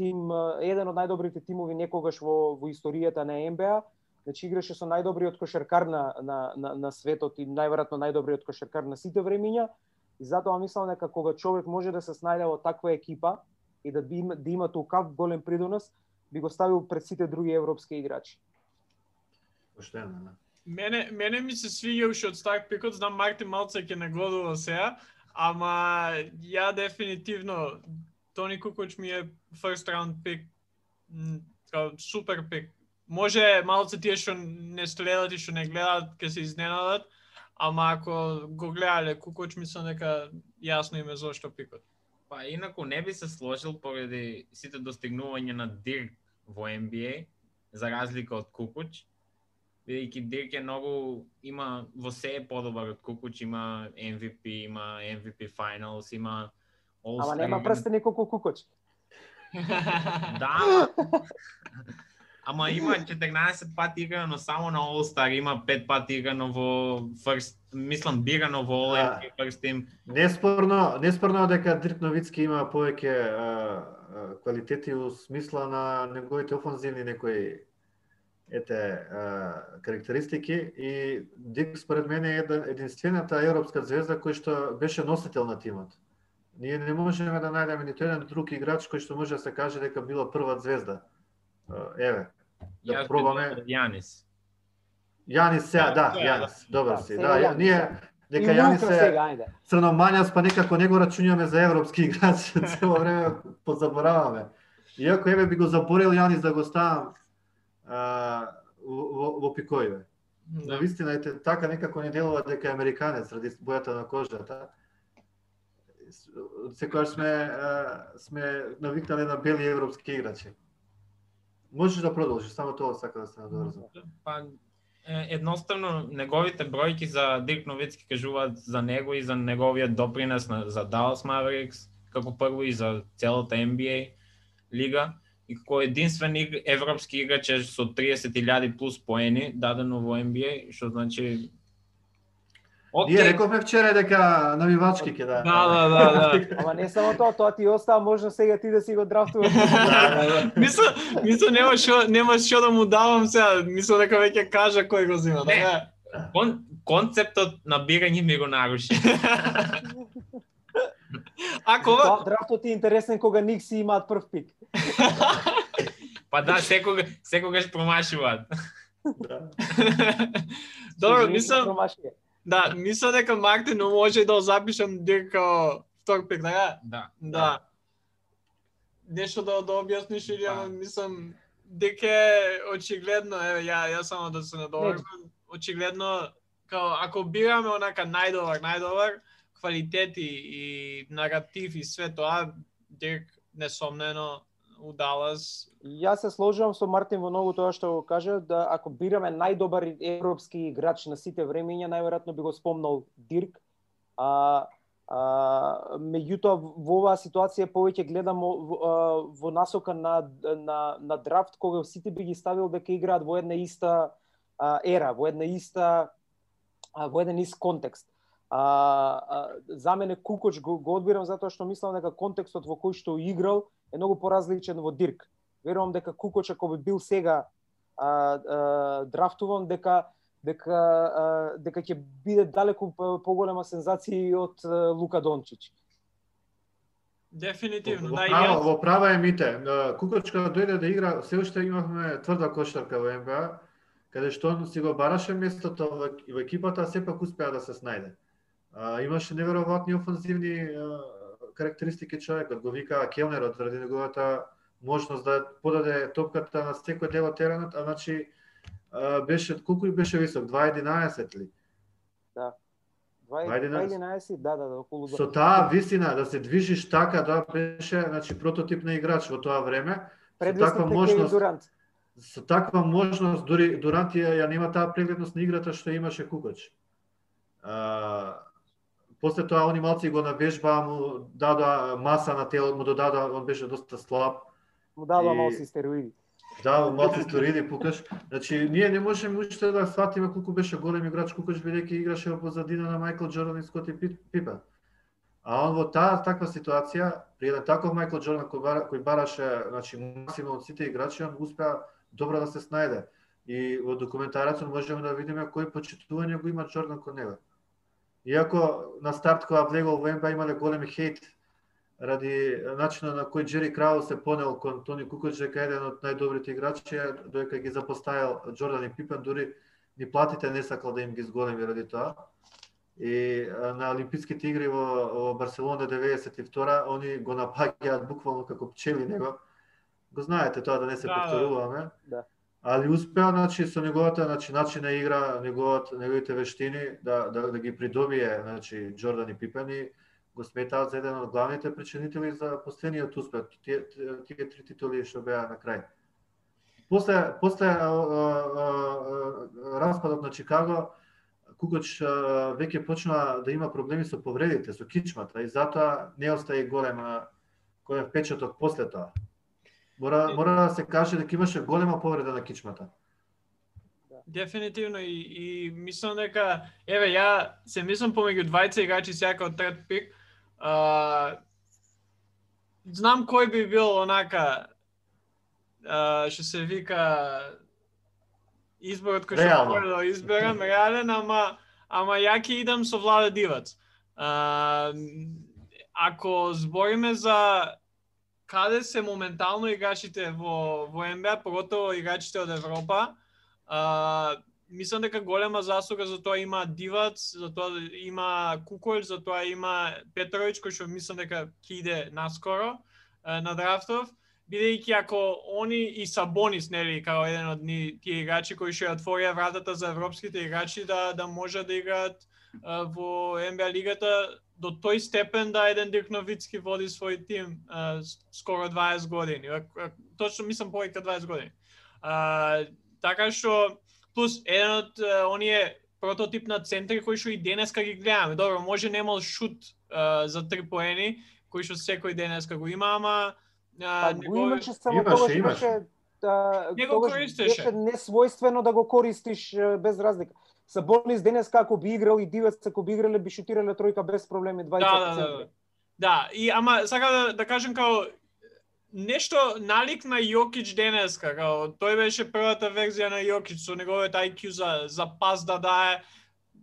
тим, еден од најдобрите тимови некогаш во во историјата на НБА. Значи играше со најдобриот кошеркар на, на, на, на светот и најверојатно најдобриот кошеркар на сите времиња. И затоа мислам дека кога човек може да се снајде во таква екипа и да, би, има- да има толкав голем придонос, би го ставил пред сите други европски играчи. Поштено, да. Мене, мене ми се свиѓа уште од старт пикот, знам Мартин малце ќе нагодува сега, ама ја дефинитивно Тони Кукоч ми е first round пик, супер пик. Може малце тие што не следат и што не гледаат ќе се изненадат, ама ако го гледале Кукоч мислам дека јасно им е зошто пикот. Па инаку не би се сложил поради сите достигнувања на Дирк во NBA, за разлика од Кукуч, бидејќи Дирк е многу има во се е подобар од Кукуч, има MVP, има MVP Finals, има All Ама нема прстени колку Кукоч. *laughs* Да, *laughs* ама... Има *laughs* 14 пати играно само на All Star, има 5 пати играно во First, мислам бирано во All. NBA First Team. Неспорно, неспорно дека Дирк Новицки има повеќе квалитети у смисла на неговите офанзивни некои ете а, карактеристики и Дирк според мене е единствената европска звезда кој што беше носител на тимот. Ние не можеме да најдеме ниту еден друг играч кој што може да се каже дека била прва звезда. Еве, да Јас пробаме. Јанис. Јанис сега, да, Да, Јанис, добар Да, си. Да, ја- ние да. дека Јанис е црномањас, па некако не го за европски играч, *laughs* цело време позабораваме. Иако еве би го заборил Јанис да го ставам а, во, во, во пикоиве. Да. На вистина ете така некако не делува дека е американец ради бојата на кожата. Секогаш сме а, сме навикнале на бели европски играчи. Можеш да продолжиш, само тоа сака да се надоврзам. Па едноставно неговите бројки за Дирк Новицки кажуваат за него и за неговиот допринес на, за Dallas Mavericks, како прво и за целата NBA лига. И како единствен европски играч е со 30.000 плюс поени дадено во NBA, што значи Океј, Ние рековме вчера дека навивачки ќе да. Да, да, да, да. Ама не само тоа, тоа ти остава можно сега ти да си го драфтуваш. Мисля, мисля нема што нема што да му давам сега. Мисля дека веќе кажа кој го зима, Не. така? кон, концептот на бирање ми го наруши. Ако Тоа драфтот е интересен кога Никси имаат прв пик. *laughs* Па да, секога, секогаш промашуваат. Да. Добро, мислам. Да, мисля дека Мартин но може да го запишам дека втор пик, така? Да. Да. Нешто да да објасниш или Па. ама мислам дека е очигледно, еве ја ја само да се надоврзам, очигледно као ако бираме онака најдобар, најдобар, квалитети и наратив и све тоа, Дирк несомнено у Далас Јас се сложувам со Мартин во многу тоа што го кажа, да ако бираме најдобар европски играч на сите времења, најверојатно би го спомнал Дирк. А, а меѓутоа во оваа ситуација повеќе гледам во, во насока на, на, на драфт кога сите би ги ставил дека играат во една иста а, ера, во една иста а, во еден ист контекст. А, а, за мене Кукоч го, го одбирам затоа што мислам дека контекстот во кој што играл е многу поразличен во Дирк. Верувам дека Кукоч ако би бил сега а, а, драфтуван дека дека а, дека ќе биде далеку поголема сензација од Лука Дончич. Дефинитивно, Во, да, права, во права е мите. Кукочка дојде да игра, се уште имавме тврда кошарка во НБА, каде што он си го бараше местото во, во екипата, а сепак успеа да се снајде. А, имаше неверојатни офанзивни а, карактеристики човекот, го вика Келнерот заради неговата можност да подаде топката на секој дел од теренот, а значи беше колку беше висок, 2.11 ли? 2.11, да, да, да, околу Со таа висина да се движиш така да беше значи прототип на играч во тоа време. Со таква можност, Дурант. со таква можност дури Дурант ја, ја нема таа прегледност на играта што имаше Кукоч. А, после тоа они малци го на вежба му дадоа маса на тело, му додадоа, он беше доста слаб. Му дадоа И- малку стероиди. Да, малци сториди пукаш. Значи, ние не можеме уште да сватиме колку беше голем играч Кукоч бидејќи играше во позадина на Майкл Джордан и Скоти Пи- Пипен. А он во таа таква ситуација, при еден таков Майкл Джордан кој, бара, кој бараше значи, максимум од сите играчи, он успеа добро да се снајде. И во документарецот можеме да видиме кои почитување го има Джордан кон него. Иако на старт кога влегол во НБА имале големи хейт ради начинот на кој Джери Крау се понел кон Тони Кукоч дека е еден од најдобрите играчи, додека ги запоставил Джордан и Пипен, дури ни платите не сакал да им ги зголеми ради тоа. И на Олимписките игри во, во Барселона 92 они го напаѓаат буквално како пчели него. Го знаете тоа да не се Да, да. повторуваме. Да. Али успеа значи со неговата значи начин на игра, неговот неговите вештини да да, да ги придобие значи Џордан и Пипен и го сметаат за еден од главните причинители за последниот успех, тие, тие, три титули што беа на крај. После после а, а, а, распадот на Чикаго, Кукоч веќе почна да има проблеми со повредите, со кичмата и затоа не остаи голема голем печаток после тоа. Мора мора да се каже дека имаше голема повреда на кичмата. Дефинитивно и, и мислам дека еве ја се мислам помеѓу двајца играчи сјака од трет пик. А, знам кој би бил онака а, што се вика изборот кој што може да изберам реален, ама ама ја ќе идам со Владе Дивац. А, ако збориме за каде се моментално играчите во во НБА, поготово играчите од Европа, а, мислам дека голема заслуга за тоа има Дивац, за тоа има Куколь, за тоа има Петровиќ кој што мислам дека ќе иде наскоро а, на драфтов, бидејќи ако они и Сабонис нели како еден од ни тие играчи кои што отворија вратата за европските играчи да да може да играат во НБА лигата до тој степен да еден Дирк Новицки води свој тим а, скоро 20 години. А, а, Точно мислам повеќе од 20 години. А, така што плюс еден од а, оние прототип на центри кои што и денеска ги гледаме. Добро, може немал шут а, за три поени, кој што секој денеска го има, ама а, Па го негови- имаше само Имаше, тогаш имаше. беше да, Не го користеше. Беше несвојствено да го користиш без разлика. Сабонис денес како би играл и Дивец ако би играле би шутирале тројка без проблеми 20 Да, да, да, да. Да, и ама сака да, да кажем као нешто налик на Јокич денеска, као тој беше првата верзија на Јокич со неговиот IQ за за пас да дае.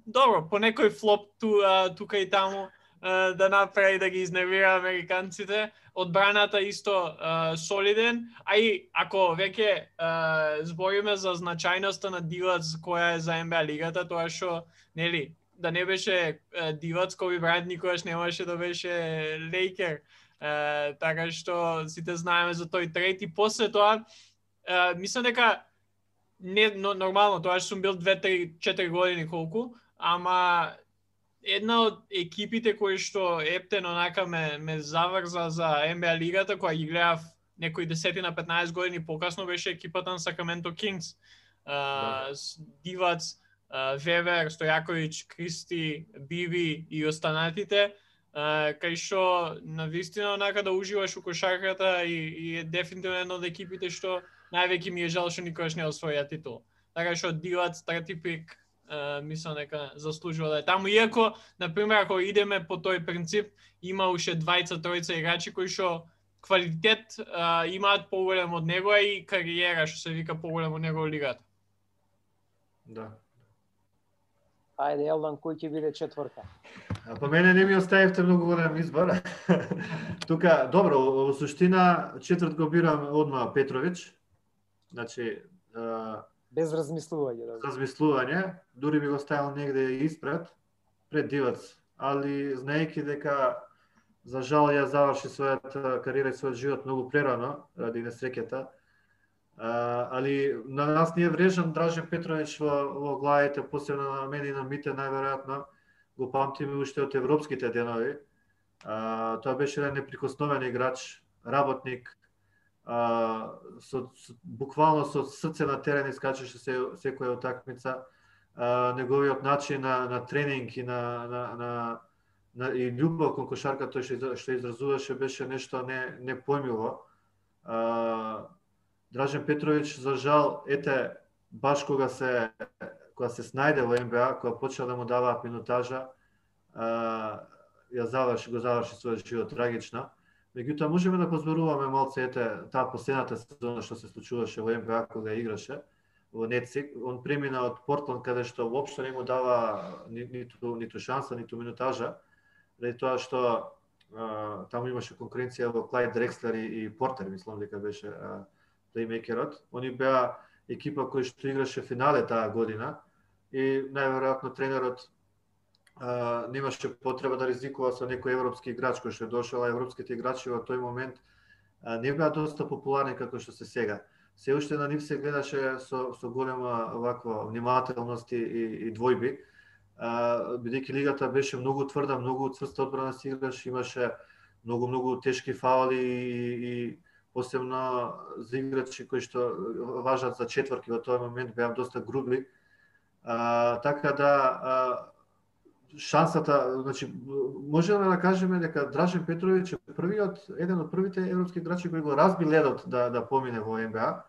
Добро, по некој флоп ту, а, тука и таму да направи да ги изнервира американците. Одбраната исто а, солиден, а и ако веќе а, збориме за значајноста на Дилац која е за НБА лигата, тоа што нели да не беше е, Дивац, Коби Брайант никогаш немаше да беше Лейкер. Е, така што сите знаеме за тој трети и после тоа е, мислам дека не но, нормално тоа што сум бил 2 3 4 години колку, ама една од екипите кои што Ептен онака ме, ме заврза за NBA лигата, која ги гледав некои 10 на 15 години покасно беше екипата на Сакраменто Кингс. Uh, Дивац, uh, Вевер, Стојаковиќ, Кристи, Биви и останатите, uh, кај што на вистина онака да уживаш у кошарката и, и е дефинитивно едно од екипите што највеќе ми е жал што никогаш не освоја титул. Така што Дивац, трети пик, мислам дека заслужува да е таму. Иако, например, ако идеме по тој принцип, има уште двајца, тројца играчи кои што квалитет а, имаат поголем од него и кариера што се вика поголем од него лигата. Да. Ајде, Елдан, кој ќе биде четврта? А по мене не ми оставивте многу голем избор. *laughs* Тука, добро, во суштина четврт го бирам одма Петровиќ. Значи, а, Без размислување, да. размислување, дури би го ставил негде испред, пред Дивац, али знаејќи дека за жал ја заврши својата кариера и својот живот многу прерано ради несреќата. А, али на нас не е врежен. Дражен Петрович во, во главите, посебно на мене и на Мите најверојатно го памтиме уште од европските денови. А, тоа беше еден неприкосновен играч, работник, а, со, со, буквално со срце на терен искачеше се, секоја утакмица. А, неговиот начин на, на тренинг и на, на, на, на и љубов кон кошарка тој што, што изразуваше беше нешто не непојмиво. А, Дражен Петровиќ за жал ете баш кога се кога се снајде во НБА, кога почна да му даваат минутажа, а, ја заврши, го заврши својот живот трагично. Меѓутоа можеме да позборуваме малце ете таа последната сезона што се случуваше во НБА кога играше во Нецик, он премина од Портланд каде што воопшто не му дава ни, ниту ниту шанса, ниту минутажа, ради тоа што а, таму имаше конкуренција во Клайд Дрекслер и, и Портер, мислам дека беше плеймейкерот. Они беа екипа кој што играше финале таа година и најверојатно тренерот а, немаше потреба да ризикува со некој европски играч кој што дошел, дошол, а европските играчи во тој момент а, не беа доста популарни како што се сега. Се уште на нив се гледаше со, со голема ваква внимателност и, и, и двојби, бидејќи лигата беше многу тврда, многу цврста одбрана се играш, имаше многу многу тешки фаули и, и посебно за играчи кои што важат за четврки во тој момент беа доста груби. А, така да а, шансата, значи можеме да кажеме дека Дражен Петровиќ е првиот еден од првите европски играчи кои го разби ледот да да помине во НБА.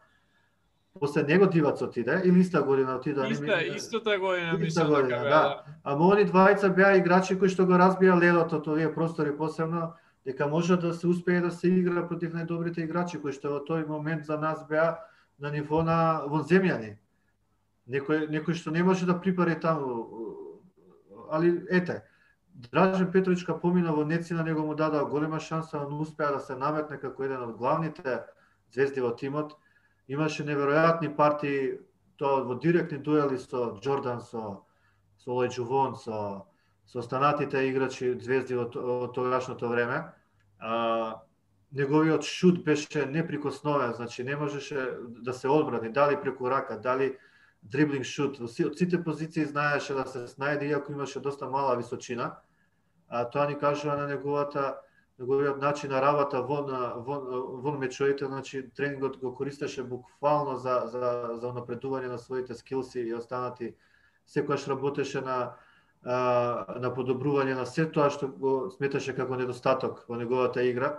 После него Дивац отиде или иста година отиде? Иста, истата година Иста мислам година, дека беа, да. Ама они двајца беа играчи кои што го разбија ледот од овие простори посебно дека може да се успее да се игра против најдобрите играчи кои што во тој момент за нас беа на ниво на вонземјани. Некој некој што не може да припари таму али ете Дражен Петровичка помина во Нецина, него му дадаа голема шанса, но успеа да се наметне како еден од главните звезди во тимот. Имаше неверојатни партии, тоа во директни дуели со Джордан, со со Лејджувон, со со останатите играчи звезди од, од тогашното време. А, неговиот шут беше неприкосновен, значи не можеше да се одбрани, дали преку рака, дали дриблинг шут. Од сите позиции знаеше да се снајде, иако имаше доста мала височина. А тоа ни кажува на неговата неговиот начин на работа во во, во мечовите, значи тренингот го користеше буквално за за за напредување на своите скилси и останати секогаш работеше на на подобрување на се тоа што го сметаше како недостаток во неговата игра.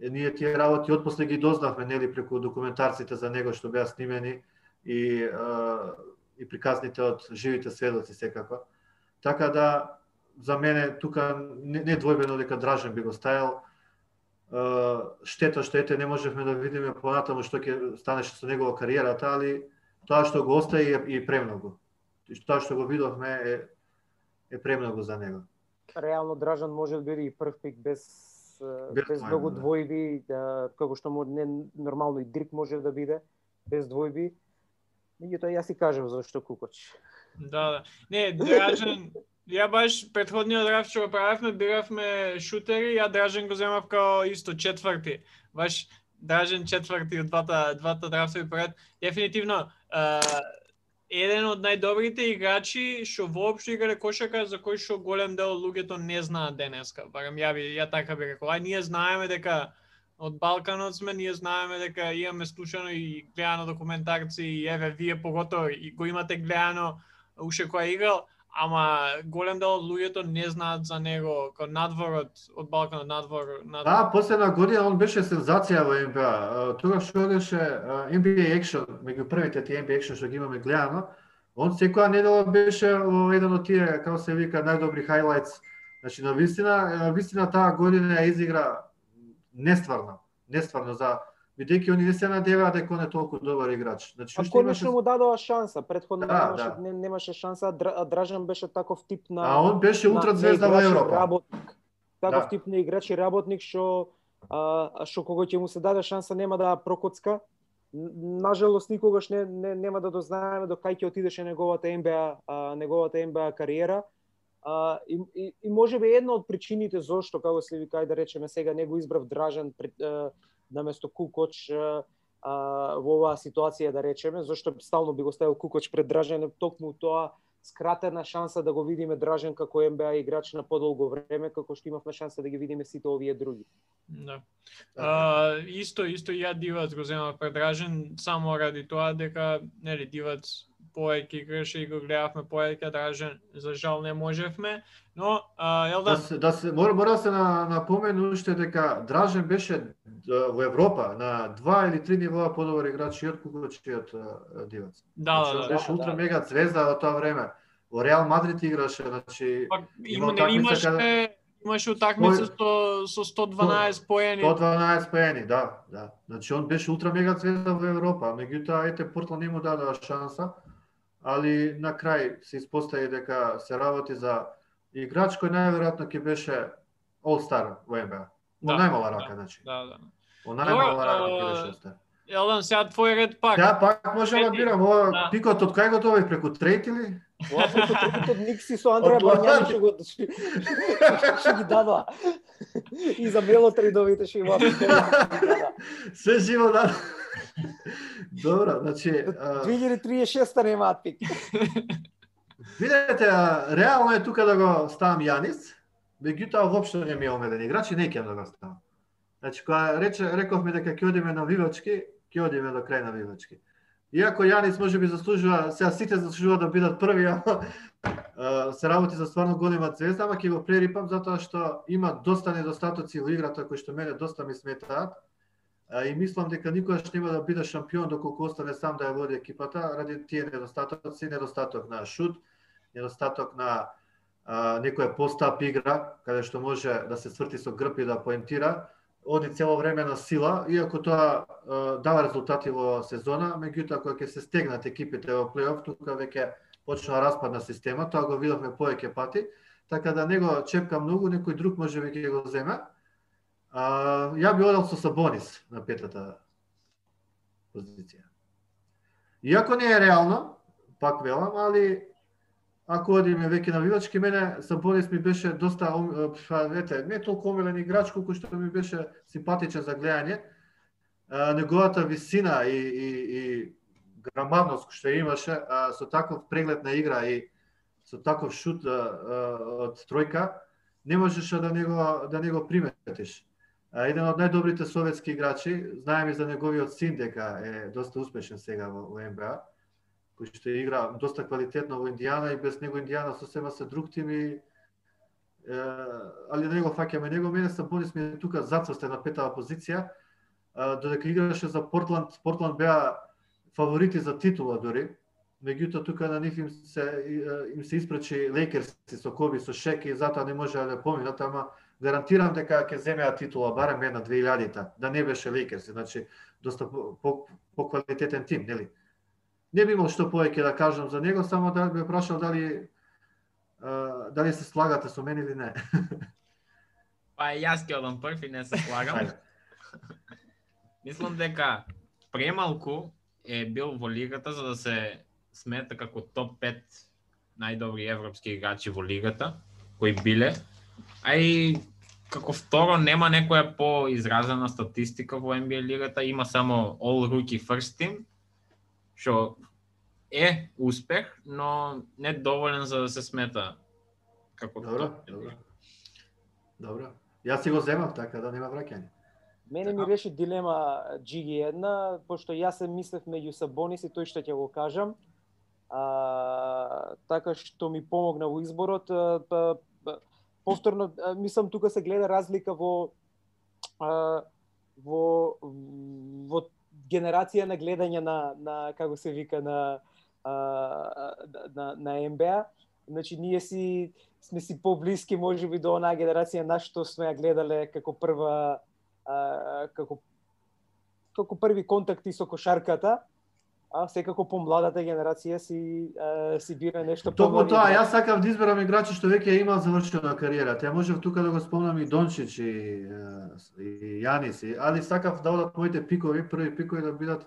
Е, ние тие работи отпосле ги дознавме нели преку документарците за него што беа снимени и и приказните од живите сведоци секако. Така да за мене тука не, не двојбено дека Дражен би го ставил. Штета што ете не можевме да видиме понатаму што ќе станеше со негова кариерата, али тоа што го остави е и премногу. Тоа што го видовме е е премногу за него. Реално Дражан може да биде и прв пик без без, без двојби, многу да. двојби, да, како што му не нормално и Дрик може да биде без двојби. Меѓутоа јас си кажам зашто Кукоч. Да, да. Не, Дражен, ја баш претходниот драфт што го правевме, биравме шутери, ја Дражен го земав као исто четврти. Баш Дражен четврти од двата двата драфтови пред. Дефинитивно, еден од најдобрите играчи што воопшто играле кошака за кој што голем дел луѓето не знаат денеска. Барем ја би ја така би рекол. Ај ние знаеме дека од Балканот сме, ние знаеме дека имаме слушано и гледано документарци и еве вие поготово и го имате гледано уште кој е играл, ама голем дел од луѓето не знаат за него, као надворот од Балканот, надвор, надвор. Да, последна година он беше сензација во НБА. Тогаш што одеше NBA Action, меѓу првите тие NBA Action што ги имаме гледано, он секоја недела беше во еден од тие, како се вика, најдобри хайлайтс. Значи, на вистина, вистина таа година ја изигра нестварно, нестварно за бидејќи они не се надеваат дека он е толку добар играч. Значи, А конечно имаше... му дадоа шанса, предходно Да, немаше, да. не, немаше шанса, Дражан беше таков тип на А он беше на звезда во Европа. Работник. Таков Да. тип на играч и работник што а, што кога ќе му се даде шанса нема да прокоцка. Нажалост никогаш не, не нема да дознаеме до кај ќе отидеше неговата НБА, а, неговата НБА кариера. А, и, и, и може би една од причините зошто, како се ви кај да речеме сега, не го избрав Дражан пред, а, наместо Кукоч а, во оваа ситуација да речеме, зашто стално би го ставил Кукоч пред Дражан, токму тоа скратена шанса да го видиме Дражан како МБА играч на подолго време, како што имавме шанса да ги видиме сите овие други. Да. А, исто, исто ја Дивац го земав предражен само ради тоа дека нели Дивац повеќе играше и го гледавме повеќе Дражен, за жал не можевме, но а, Да Елдан, се, да се мора, мора да се на, напомене уште дека Дражен беше да, во Европа на два или три нивоа подобар играч и од Кукоч и од а, Дивац. да, Значи, да, да. беше Да, ултра да. мега звезда во тоа време. Во Реал Мадрид играше, значи Пак Има има нели утакмица имаше имаше утакмица со со 112 поени. 112 поени, да, да. Значи он беше ултра мега звезда во Европа, меѓутоа ете Портланд не му дадоа шанса, али на крај се испостави дека се работи за играч кој најверојатно ќе беше All Star во НБА. Во Да, најмала рака, значи. Да, да. Во најмала рака ќе беше All Star. Елдан, сега твој ред пак. Ја пак може да бирам, ова да. пикот од кај го добив преку трейт или? Ова преку трикот од Никси со Андреа. Бањани што го *laughs* што- ги дадоа. И за мелотридовите што има. *laughs* Се живо да. Добро, значи, а, 2036 немаат пик. видете, реално е тука да го ставам Јанис, меѓутоа воопшто не ми е омеден играч и не ќе да го ставам. Значи, кога рече, рековме дека ќе одиме на Вивачки, ќе одиме до крај на Вивачки. Иако Јанис може би заслужува, сега сите заслужуваат да бидат први, ама *laughs* а, се работи за стварно голема звезда, ама ќе го прерипам затоа што има доста недостатоци во играта кои што мене доста ми сметаат. И мислам дека никогаш нема да биде шампион доколку остане сам да ја води екипата ради тие недостатоци, недостаток на шут, недостаток на а, некоја постап игра, каде што може да се сврти со грб и да поентира, оди цело време на сила, иако тоа а, дава резултати во сезона, меѓутоа кога ќе се стегнат екипите во плейоф, тука веќе почна распад на система, тоа го видовме повеќе пати, така да него чепка многу, некој друг може би ќе го земе. А, ја би одел со Сабонис на петата позиција. Иако не е реално, пак велам, али ако одиме веќе на вивачки, мене Сабонис ми беше доста, па, ете, не толку омилен играч, колку што ми беше симпатичен за гледање. А, неговата висина и, и, и грамадност што имаше, а, со таков преглед на игра и со таков шут а, а, од тројка, не можеш да него да него приметиш. Еден од најдобрите советски играчи, знаеме за неговиот син дека е доста успешен сега во, во НБА, кој што игра доста квалитетно во Индијана и без него Индијана сосема се друг тим и е, али него фаќаме него, мене Сабонис ми е тука зацврстен на петава позиција, а, додека играше за Портланд, Портланд беа фаворити за титула дури, меѓутоа тука на нив им се им се испречи Лейкерси со Коби, со Шеки, затоа не можеа да поминат, ама гарантирам дека ќе земеа титула барем една 2000-та, да не беше Лейкерси, значи доста по, по, по квалитетен тим, нели? Не би имал што повеќе да кажам за него, само да ме прашал дали а, дали се слагате со мене или не. *laughs* Па јас ќе одам прв и не се слагам. *laughs* Мислам дека премалку е бил во лигата за да се смета како топ 5 најдобри европски играчи во лигата, кои биле. А и како второ нема некоја поизразена статистика во NBA лигата, има само All Rookie First Team, што е успех, но не доволен за да се смета како Добро, добро. Добро. Јас си го земав така да нема враќање. Мене ми реши дилема Джиги една, пошто јас се мислев меѓу Сабонис и тој што ќе го кажам. А, така што ми помогна во изборот, а, па, повторно мислам тука се гледа разлика во а, во во генерација на гледање на на како се вика на а, на на МБА. Значи ние си сме си поблиски можеби до онаа генерација на што сме ја гледале како прва а, како како први контакти со кошарката, а секако помладата генерација си а, си бира нешто Токму помлади тоа, јас сакав да изберам играчи што веќе има завршена кариера. Ја можев тука да го спомнам и Дончич и, и Јанис, и- али сакав да одат моите пикови, први пикови да бидат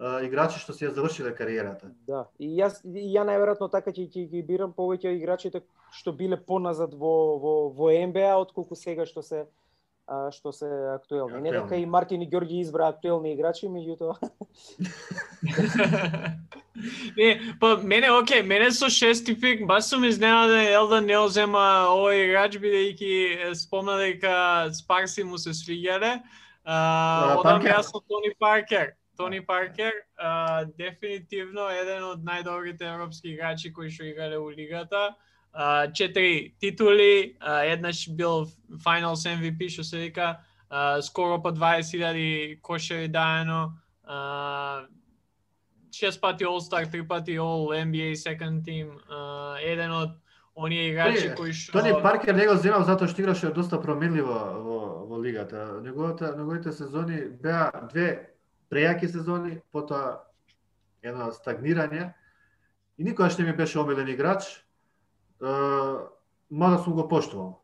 е, играчи што си ја завршиле кариерата. Да, и јас и ја најверојатно така ќе ќе ги бирам повеќе играчите што биле поназад во во во НБА отколку сега што се а, што се актуелни. Не дека Актуелни. и Мартин и Ѓорѓи избра актуелни играчи, меѓутоа *laughs* не, па мене окей, мене со шести пик баш сум изненаден Елдан не озема овој играч бидејќи спомна дека Спарси му се свиѓале. А, одам јас со Тони Паркер. Тони Паркер, а, дефинитивно еден од најдобрите европски играчи кои што играле у лигата. А, четири титули, а, еднаш бил Finals MVP што се вика, а, скоро по 20.000 кошери даено. А, шест пати All-Star, три пати All NBA Second Team, а, еден од оние играчи кои што Тони Паркер не го земав затоа што играше доста променливо во, во лигата. Неговата, неговите сезони беа две прејаки сезони, потоа едно стагнирање. И никогаш не ми беше омилен играч, мада сум го поштувал.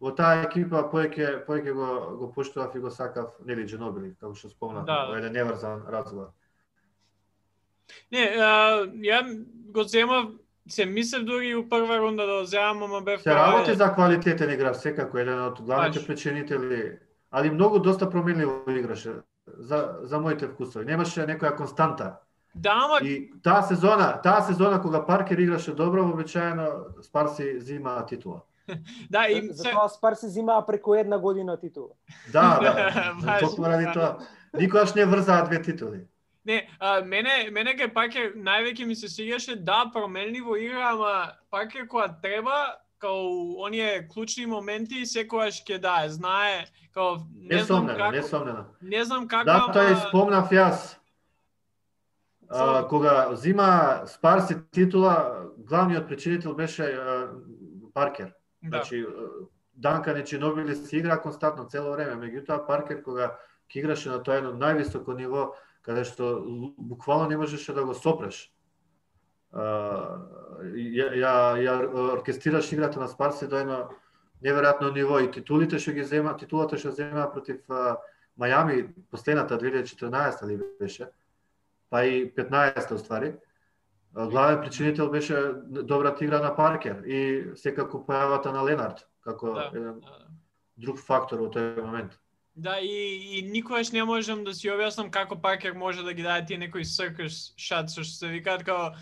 Во таа екипа поеќе поеќе го го поштував и го сакав нели Дженобили, како што спомнав Да. во еден неврзан разговор. Не, а, ја го земав, се мислев дури и у прва рунда да го земам, ама бев Се работи за квалитетен играч, секако еден од главните Баш. причинители, али многу доста променливо играше за за моите вкусови. Немаше некоја константа. Да, ама И таа сезона, таа сезона кога Паркер играше добро, вообичаено Спарси зима титула. *laughs* да и за, се, тоа Спар се зимаа преку една година титула. Да, *laughs* да. Токму ради да. тоа. Никогаш не врзаа две титули. Не, а, мене, мене кај Паркер највеќе ми се свиѓаше, да, променливо игра, ама Паркер кога треба, као оние клучни моменти, секогаш ќе дае, знае, као не знам Несомнено, како, несомнено. не знам како, Да, тоа ама- спомнав јас. А, кога зима Спарси титула, главниот причинител беше а, Паркер. да. Значи, Данкан и Чинобили си игра константно цело време, меѓутоа Паркер кога ќе играше на тоа едно највисоко ниво, каде што буквално не можеше да го сопреш. А, ја, ја, ја оркестрираш играта на Спарси до едно неверојатно ниво и титулите што ги зема, титулата што зема против а, Мајами последната 2014 ли беше, па и 15 уствари. А, Главен причинител беше добрата игра на Паркер и секако појавата на Ленард како Да, еден да, да. друг фактор во тој момент. Да, и, и никогаш не можам да си објаснам како Паркер може да ги даде тие некои circus shots, што се викаат како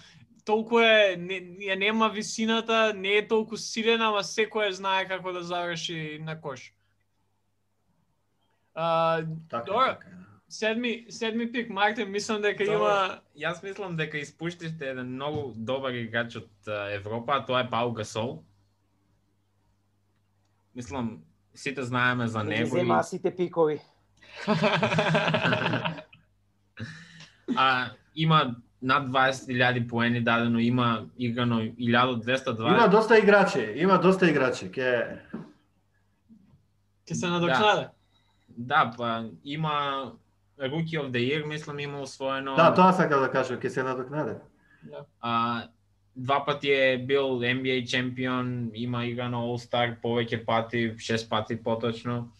толку е, не, ја нема висината, не е толку силен, ама секој знае како да заврши на кош. А, Така, Добро. така. Да. седми, седми пик, Мартин, мислам дека Добро. има... Јас мислам дека испуштивте еден многу добар играч од Европа, а тоа е Пау Гасол. Мислам, сите знаеме за Не него. и- зема сите пикови. *laughs* а има над 20.000 поени дадено, има играно 1220. Има доста играчи, има доста играчи. Ке Ќе се надокнаде. Да, па има Rookie of the Year, мислам има освоено. Да, тоа сакав да кажам, ке се надокнаде. А, два пати е бил NBA чемпион, има играно All-Star повеќе пати, шест пати поточно.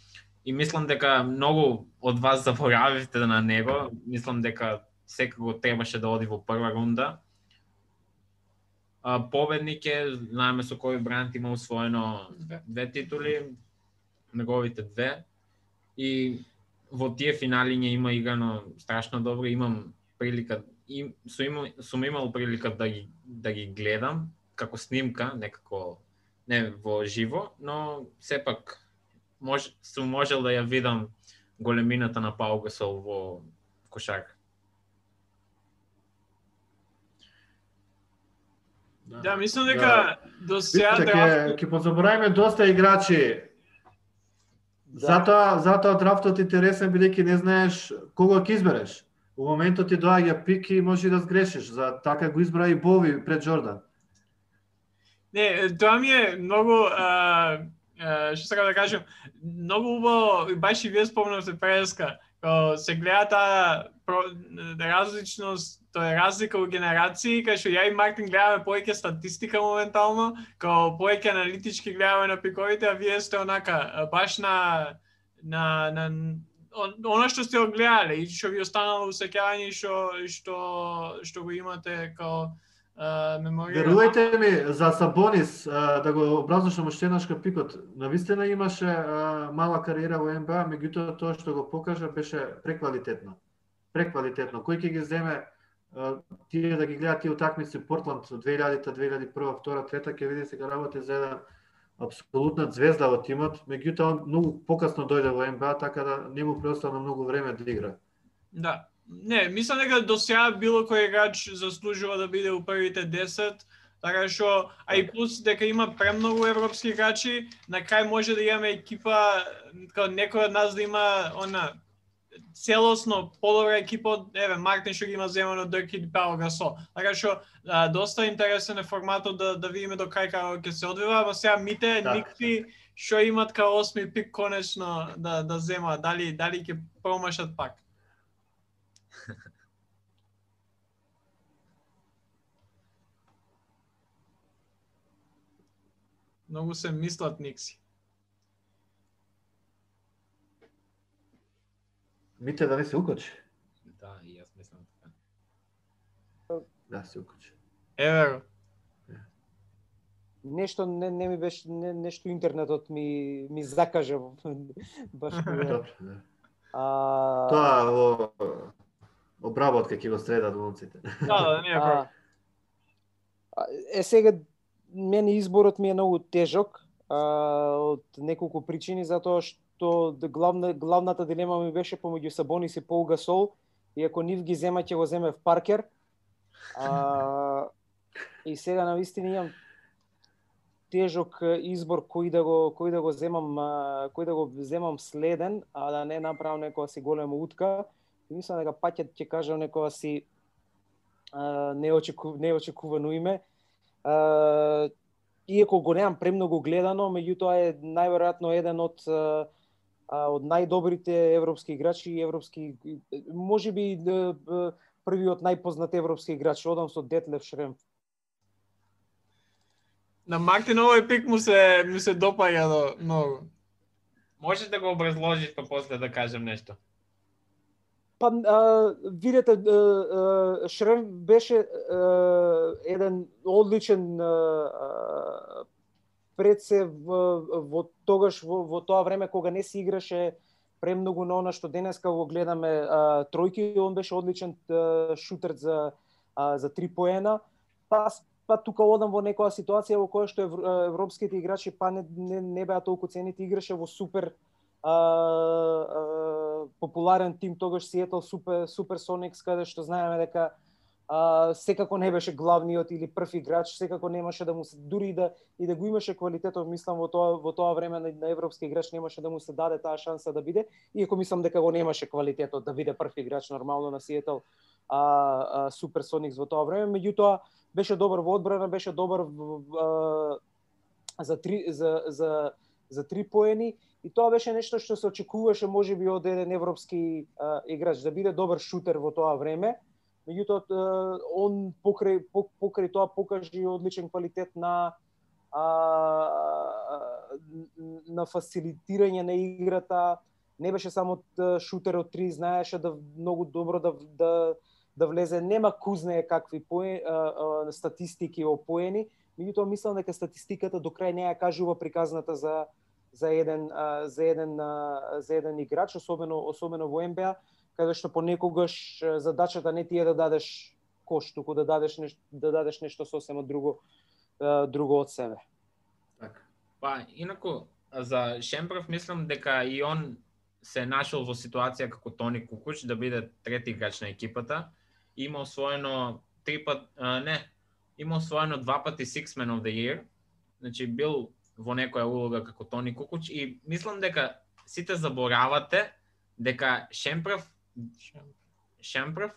И мислам дека многу од вас заборавивте на него. Мислам дека секако требаше да оди во прва рунда. А, победник е, знаеме со кој Брант има освоено Две. две титули, неговите две. И во тие финали не има играно страшно добро, имам прилика и сум имал, сум имал прилика да ги да ги гледам како снимка, некако не во живо, но сепак мож, сум можел да ја видам големината на Пау Гасол во кошарка. Да, мислам дека до сега ќе позабораваме доста играчи. Да. Затоа затоа драфтот интересен бидејќи не знаеш кого ќе избереш. У моментот ти доаѓа пик и може да сгрешиш. За така го избра и Бови пред Джордан. Не, тоа ми е многу а, а, што сакам да кажам, многу убаво и баш и вие спомнавте преска, као се гледа таа различност, тоа е разлика во генерации, кај што ја и Мартин гледаме повеќе статистика моментално, као повеќе аналитички гледаме на пиковите, а вие сте онака баш на на на он- она што сте огледале и што ви останало усеќавање што што што го имате као меморија. Верувајте ми, за Сабонис, а, да го образошам уште еднаш кај пикот, навистина имаше а, мала кариера во НБА, меѓутоа тоа што го покажа беше преквалитетно. Преквалитетно. Кој ќе ги земе тие да ги гледат тие утакмици Портланд 2000-та, 2001 2 3 ќе види сега работи за еден апсолутна звезда во тимот, меѓутоа многу покасно дојде во НБА, така да не му преостана многу време да игра. Да. Не, мислам дека до сега било кој играч заслужува да биде у првите 10, така што, а и плюс дека има премногу европски играчи, на крај може да имаме екипа, као некој од нас да има она целосно подобра екипа од еве Мартин што ги има земано Дърк и Пао Гасол. Така што доста интересен е форматот да да видиме до крај како ќе се одвива, ама сега мите Да. никакви што имат као осми пик конечно да да земаат, дали дали ќе промашат пак. *laughs* Многу се мислат Никси. Мите да не се укочи? Да, и јас мислам така. Да, се укочи. Еве го. Нешто не, не ми беше не, нешто интернетот ми ми закажа *laughs* баш. Добро, да. А, Тоа во обработка ќе го средат момците. Да, да, не е проблем. е сега мене изборот ми е многу тежок а, од неколку причини затоа што што главна главната дилема ми беше помеѓу Сабонис и Пол Гасол и ако нив ги зема ќе го земе в Паркер. А, и сега на вистина имам тежок избор кој да го кој да го земам кој да го земам следен, а да не направам некоја си голема утка. И мислам дека паќет ќе кажам некоја си а, неочеку, неочекувано име. А, иако го немам премногу гледано, меѓутоа е најверојатно еден од а, а, од најдобрите европски играчи и европски можеби е, е, првиот најпознат европски играч, одам со Детлев Шремф. На Мартин овој пик му се му се допаѓа до многу. Можеш да го образложиш па после да кажем нешто. Па, а, видете, а, Шрем беше а, еден одличен а, пред се во, во тогаш во, во тоа време кога не си играше премногу на она што денеска го гледаме а, тројки, он беше одличен а, шутер за а, за три поена. Па па тука одам во некоја ситуација во која што ев, европските играчи па не, не, не беа толку ценети играше во супер а, а, популарен тим тогаш Сиетл Супер Супер Соникс каде што знаеме дека а, секако не беше главниот или прв играч, секако немаше да му се дури и да и да го имаше квалитетот, мислам во тоа во тоа време на, на европски играч немаше да му се даде таа шанса да биде, иако мислам дека го немаше квалитетот да биде прв играч нормално на Сиетл а, а Суперсоникс во тоа време, меѓутоа беше добар во одбрана, беше добар в, а, за три за за за три поени и тоа беше нешто што се очекуваше можеби од еден европски а, играч да биде добар шутер во тоа време. Меѓутоа он покрај покрај тоа покажи одличен квалитет на а, на фасилитирање на играта. Не беше само шутер од три, знаеше да многу добро да да да влезе. Нема кузне какви поен, а, а, статистики о поени, меѓутоа мислам дека статистиката до крај не ја кажува приказната за за еден а, за еден а, за еден играч, особено особено во НБА, каде што понекогаш задачата не ти е да дадеш кош, туку да дадеш нешто да дадеш нешто сосема друго друго од себе. Така. Па, инаку, за Шемпров мислам дека и он се нашол во ситуација како Тони Кукуч да биде трети играч на екипата. Има освоено три пат, а, не, има освоено два пати Six Man of the Year. Значи бил во некоја улога како Тони Кукуч и мислам дека сите заборавате дека Шемпров Шемпров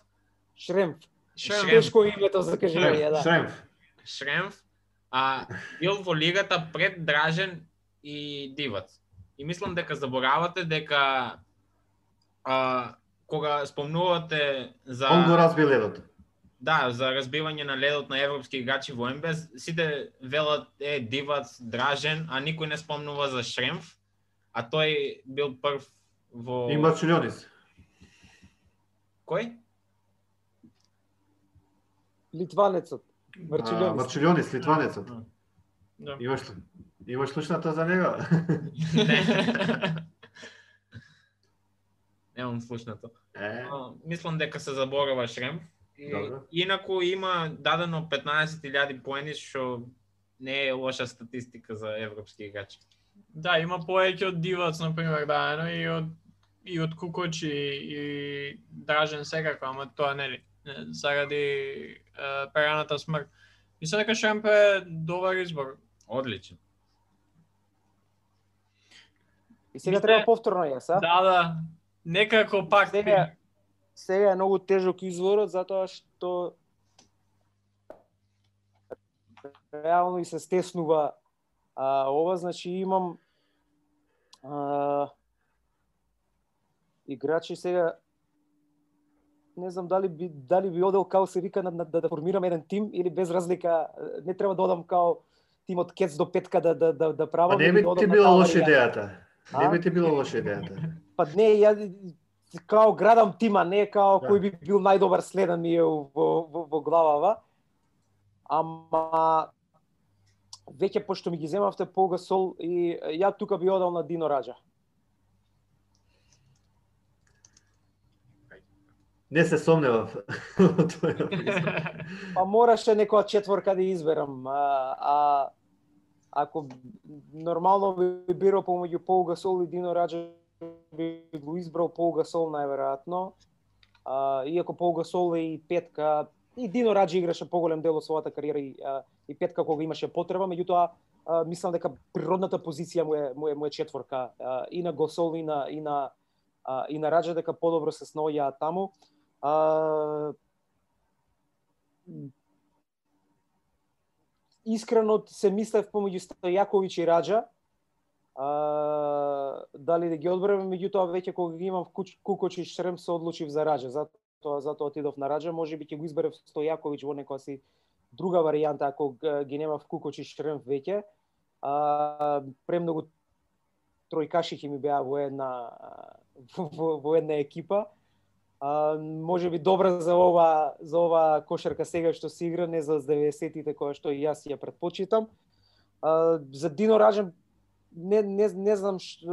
Шремф. Шремф. Тешко името за кажување, да. Шремф. Шремф а бил во лигата пред Дражен и Дивац. И мислам дека заборавате дека а, кога спомнувате за Он го разби ледото. да, за разбивање на ледот на европски играчи во НБ, сите велат е Дивац, Дражен, а никој не спомнува за Шремф, а тој бил прв во И Марчулионис. Кој? Литванецот. А, Марчилионис. Марчулионис, литванецот. Да. Имаш ли? Имаш слушната за него? Не. *laughs* Немам слушнато. Е, А, Мислам дека се заборава Шремф. И, Добро. инаку има дадено 15.000 поени, што не е лоша статистика за европски играчи. Да, има повеќе од Дивац, на пример, дадено и од и од Кукоч и, и Дражен секако, ама тоа нели не, заради е, пераната смрт. Мислам дека Шемп е добар избор. Одличен. И сега Мисле- треба повторно јас, а? Да, да. Некако пак Сега, сега е многу тежок изворот затоа што реално и се стеснува а, ова, значи имам а, играчи сега не знам дали би дали би одел као се вика на, на, да, да формирам еден тим или без разлика не треба да одам као тимот кец до петка да да да, да Па правам не или би да ти била лоша идејата. Не би ти била лоша идејата. Па не, ја као градам тима, не као Да. кој би бил најдобар следен ми е во, во, во главава. Ама веќе пошто ми ги земавте Пол Гасол и ја тука би одел на Дино Раджа. Не се сомневав *laughs* *laughs* Па мораше некоја четворка да изберам. А, а ако нормално би бирал помеѓу Пол Гасол и Дино Раджа би го избрал Пол Гасол најверојатно. А, иако Пол Гасол е и петка, и Дино Раджа играше поголем дел од својата кариера и, а, и петка кога имаше потреба, меѓутоа мислам дека природната позиција му е му е, му е четворка а, и на Гасол и на и на а, и на Раджа дека подобро се сноѓаат таму. А, искрено се мислев помеѓу Стојаковиќ и Раджа. А, дали да ги одберем, меѓутоа веќе кога ги имам Куч- Кукоч и Шрем се одлучив за Раджа, затоа затоа отидов на Раджа, можеби ќе го изберев Стојаковиќ во некоја си друга варијанта ако ги нема Кукоч и Шрем веќе. А, премногу тројкаши ќе ми беа во една *laughs* во, во, во една екипа. А, може би добра за ова за ова кошарка сега што се игра, не за 90-тите која што и јас ја предпочитам. А, за Дино Раджен не не не знам ш,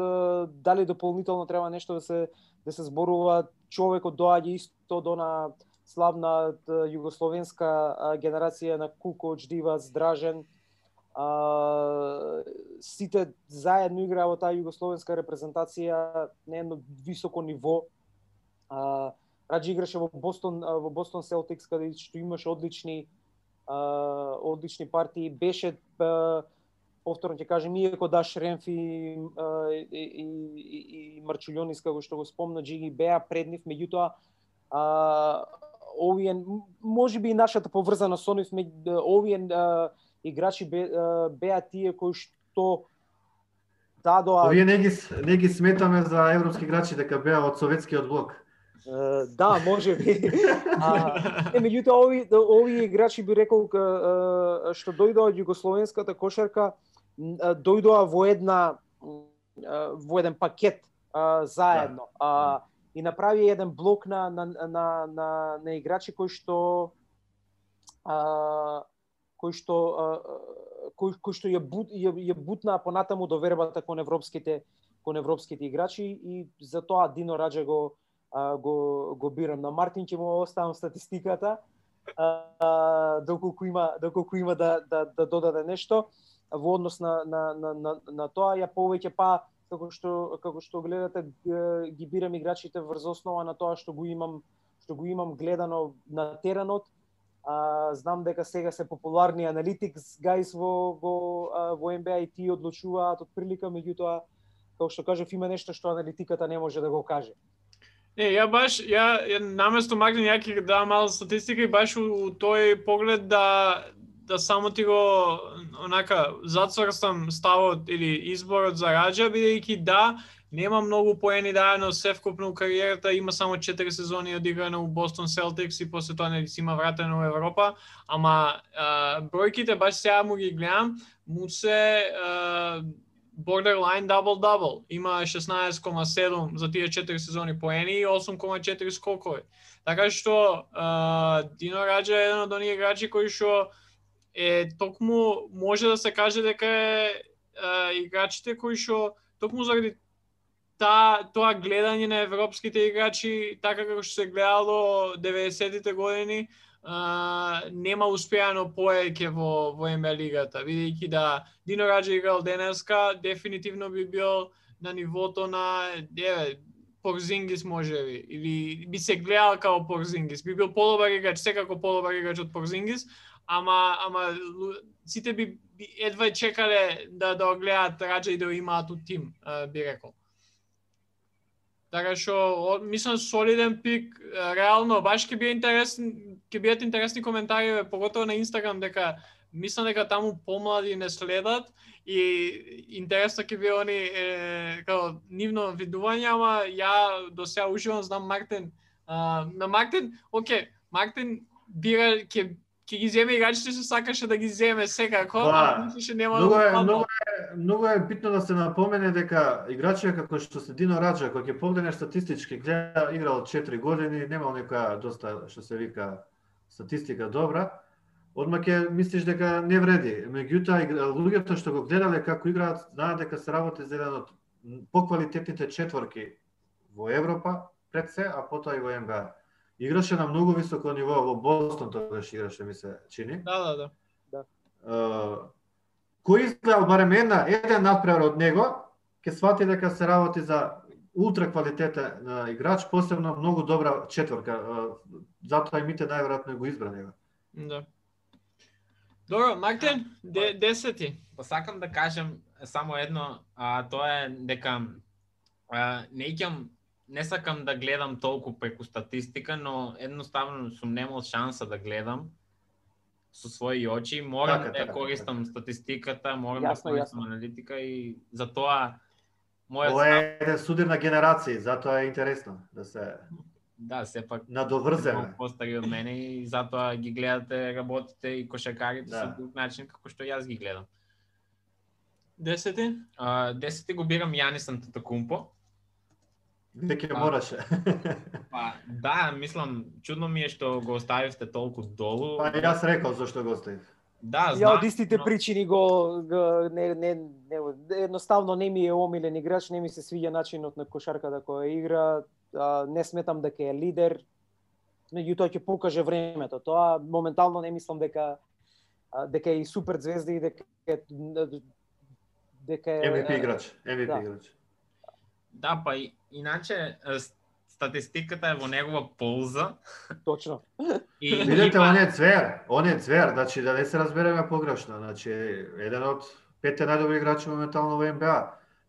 дали дополнително треба нешто да се да се зборува човекот доаѓа исто до на славна југословенска генерација на Кукоч, Дивац, Дражен. А, сите заедно играа во таа југословенска репрезентација на едно високо ниво. А, Раджи играше во Бостон во Бостон Селтикс каде што имаше одлични а, одлични партии, беше а, повторно ќе кажем иако Даш Шремф и, а, и, и, и, и како што го спомна Джиги беа пред нив, меѓутоа а, овие може би и нашата поврзана со нив меѓу да, овие а, играчи бе, а, беа тие кои што дадоа Овие не ги не ги сметаме за европски играчи дека беа од советскиот блок. Е, да, може би. *laughs* А, е, меѓутоа овие овие играчи би рекол ка, е, што дојдоа од југословенската кошарка м, е, дојдоа во една во еден пакет заедно. А, и направи еден блок на на на на, на играчи кои што а, кои што а, кои, кои што ја, бут, ја, ја бутнаа понатаму довербата кон европските кон европските играчи и затоа Дино Раджа го а, го го бирам. На Мартин ќе му оставам статистиката. а, доколку има доколку има да да да додаде нешто во однос на на на на, на тоа ја повеќе па како што како што гледате ги бирам играчите врз основа на тоа што го имам што го имам гледано на теренот. А, знам дека сега се популарни аналитикс гајс во во во NBA и тие одлучуваат од прилика, меѓутоа како што кажав има нешто што аналитиката не може да го каже. Не, ја баш, ја, ја наместо Магдан, ја ќе дам мала статистика и баш у, у тој поглед да да само ти го онака зацврстам ставот или изборот за Раджа, бидејќи да, нема многу поени да но се вкупно у кариерата, има само 4 сезони одиграно у Бостон Селтикс и после тоа нели си има вратено во Европа, ама а, бројките баш сега му ги гледам, му се а, borderline double-double. Има 16,7 за тие 4 сезони поени и 8,4 скокови. Така што Дино Раджа е еден од оние играчи кои што е токму може да се каже дека е играчите кои што токму заради та тоа гледање на европските играчи така како што се гледало 90-тите години а, нема успеано поеќе во во МЛ лигата, бидејќи да Дино Раджа играл денеска, дефинитивно би бил на нивото на еве Порзингис можеби или би се гледал као Порзингис, би бил подобар играч, секако подобар играч од Порзингис, ама ама сите би, би едва чекале да да гледаат Раджа и да имаат у тим, би рекол. Така што мислам солиден пик, реално баш ќе биде интересен, ќе бидат интересни коментари, поготово на Инстаграм дека мислам дека таму помлади не следат и интересно ќе би они е, како нивно видување, ама ја до сега уживам, знам Мартин, а, на Мартин, оке, Мартин бира ќе ќе ги земе играчите што сакаше да ги земе секако, Да. ама мислеше нема Многу е, да многу е, многу е битно да се напомене дека играчи како што се Дино Раджа, кога ќе погледнеш статистички, гледа играл 4 години, немал некоја доста што се вика статистика добра, одма ќе мислиш дека не вреди. Меѓутоа луѓето што го гледале како играат, знаат дека се работи за еден од поквалитетните четворки во Европа пред се, а потоа и во НБА. Играше на многу високо ниво во Бостон тогаш играше ми се чини. Да, да, да. Uh, кој изгледал барем една, еден надпревар од него, ќе свати дека се работи за ултра квалитетен играч, посебно многу добра четворка. Uh, затоа и мите најверојатно го избра него. Да. Добро, Мартин, де, десети. Па сакам да кажем само едно, а тоа е дека а, не икам не сакам да гледам толку преку статистика, но едноставно сум немал шанса да гледам со своји очи, морам Така, да ја така, користам статистиката, морам Јасно, да користам јасно. аналитика и затоа мојот Ова е судир на генерации, затоа е интересно да се да, сепак надоврземе. постари од мене и затоа ги гледате работите и кошакарите Да. со друг начин како што јас ги гледам. Десети? А, десети го бирам Јанис Антетокумпо. Веќе Па. мораше. *laughs* Па да, мислам, чудно ми е што го оставивте толку долу. па јас рекол зашто го оставив. Да, Ја знам. од истите но- причини го, го не, не, не, едноставно не ми е омилен играч, не ми се свиѓа начинот на кошарката која игра, а, не сметам дека е лидер, меѓутоа ќе покаже времето. Тоа моментално не мислам дека а, дека е и супер звезда и дека е дека е MVP играч, MVP да. играч. Да, па и, иначе е, статистиката е во негова полза. точно. И *laughs* Видете, он е звер, он е звер, значи да не се разбереме погрешно, значи еден од петте најдобри играчи моментално во НБА.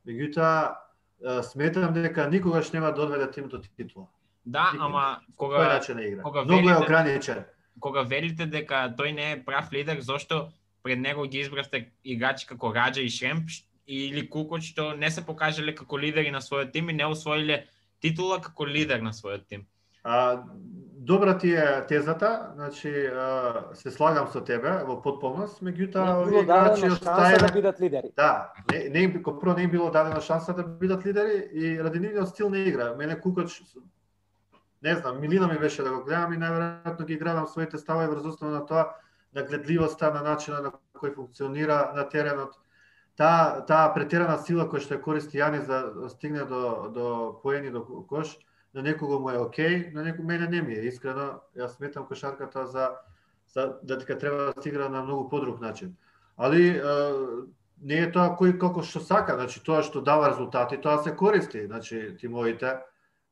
Меѓутоа е, сметам дека никогаш нема да одведе тим до титула. Да, ама Кој кога начин на игра. кога Многу е велите- ограничен. кога велите дека тој не е прав лидер, зошто пред него ги избравте играчи како Раджа и Шремп или Кукот што не се покажале како лидери на својот тим и не освоиле титула како лидер на својот тим. А, добра ти е тезата, значи а, се слагам со тебе во потполност, меѓутоа Не овие било играчи остаеле да бидат лидери. Да, не, не им, ко прво не им било дадена шанса да бидат лидери и ради нивниот стил не игра. Мене Кукоч, не знам, милина ми беше да го гледам и најверојатно ги градам своите ставови врз основа на тоа, на гледливоста, на начинот на кој функционира на теренот. Таа таа претерана сила која што ја користи Јанис да стигне до до поени до кош, на некого му е окей, на некого мене не ми е. Искрено, јас сметам кошарката за, за да дека треба да се игра на многу подруг начин. Али е, не е тоа кој како што сака, значи тоа што дава резултати, тоа се користи. Значи тимовите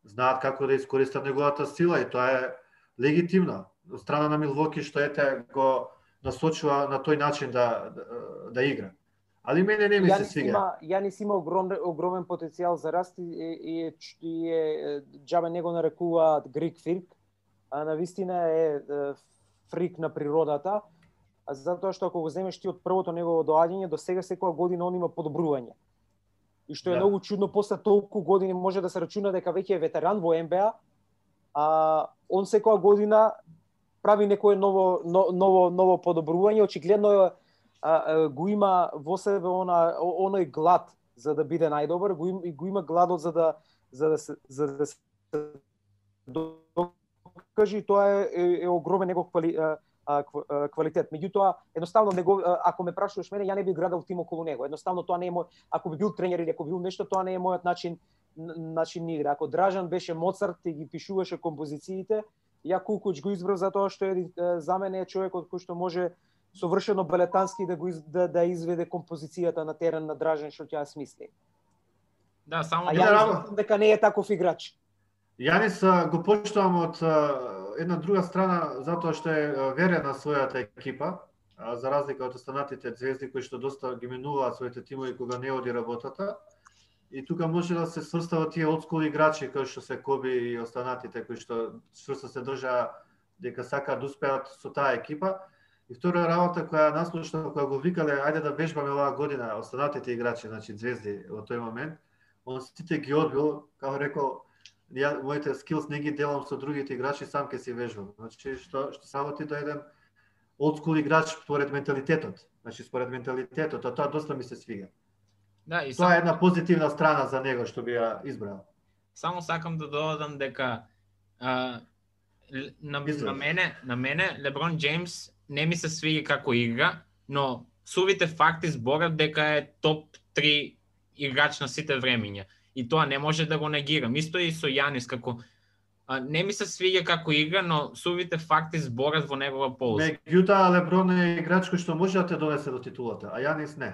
знаат како да искористат неговата сила и тоа е легитимно. Од страна на Милвоки што ете го насочува на тој начин да, да, да игра. Али мене не ми се свига. Има, Јанис има огромен, огромен потенцијал за раст и, и, и е, џабе него нарекуваат Грик фрик, а на вистина е, фрик на природата, а затоа што ако го земеш ти од првото негово доаѓање до сега секоја година он има подобрување. И што е да. многу чудно после толку години може да се рачуна дека веќе е ветеран во НБА, а он секоја година прави некое ново ново ново подобрување, очигледно а, го има во себе она оној глад за да биде најдобар, го има, го има гладот за да за да се за да се докажи тоа е, е, е огромен негов квали, а, а, квалитет. Меѓутоа, едноставно него ако ме прашуваш мене, ја не би градал тим околу него. Едноставно тоа не е мој ако би бил тренер или ако би бил нешто, тоа не е мојот начин начин игра. Ако Дражан беше Моцарт и ги пишуваше композициите, ја Кукуч го избрав за тоа што е за мене е човекот кој што може совршено балетански да го из, да, да изведе композицијата на терен на Дражен што ќе ја смисли. Да, само а да ја мислам дека не е таков играч. Јанис го почитувам од една друга страна затоа што е верен на својата екипа, за разлика од останатите звезди кои што доста ги менуваат своите тимови кога не оди работата. И тука може да се сврстава тие олдскул играчи кои што се Коби и останатите кои што чврсто се држаа дека сакаат да успеат со таа екипа И втора работа која наслушна, која го викале, ајде да вежбаме оваа година останатите играчи, значи звезди во тој момент, он сите ги одбил, како рекол, ја моите скилс не ги делам со другите играчи, сам ќе си вежбам. Значи што што само ти да еден school играч според менталитетот. Значи според менталитетот, а тоа доста ми се свига. Да, и Тоа само, е една позитивна страна за него што би ја избрал. само сакам да додадам дека а, на, на мене, на мене Леброн Джеймс не ми се свиѓа како игра, но сувите факти зборат дека е топ 3 играч на сите времиња. И тоа не може да го негирам. Исто и со Јанис како а, не ми се свиѓа како игра, но сувите факти зборат во негова полза. Меѓутоа Леброн е играч кој што може да те донесе до титулата, а Јанис не.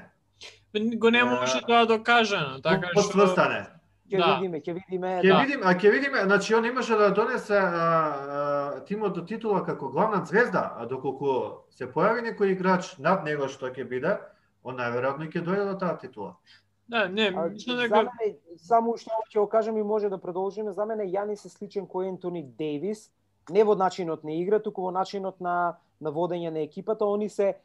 Го не може тоа докажано, така што Подсврстан е. Ќе Да. видиме, ќе видиме. Ќе Да. видиме, а ќе видиме, значи он имаше да донесе а, а, тимот до титула како главна звезда, а доколку се појави некој играч над него што ќе биде, он најверојатно ќе дојде до таа титула. Да, не, А, мислам за дека мене, само што ќе го кажам и може да продолжиме, за мене Јанис е сличен кој Ентони Дейвис, не во начинот на игра, туку во начинот на на водење на екипата, они се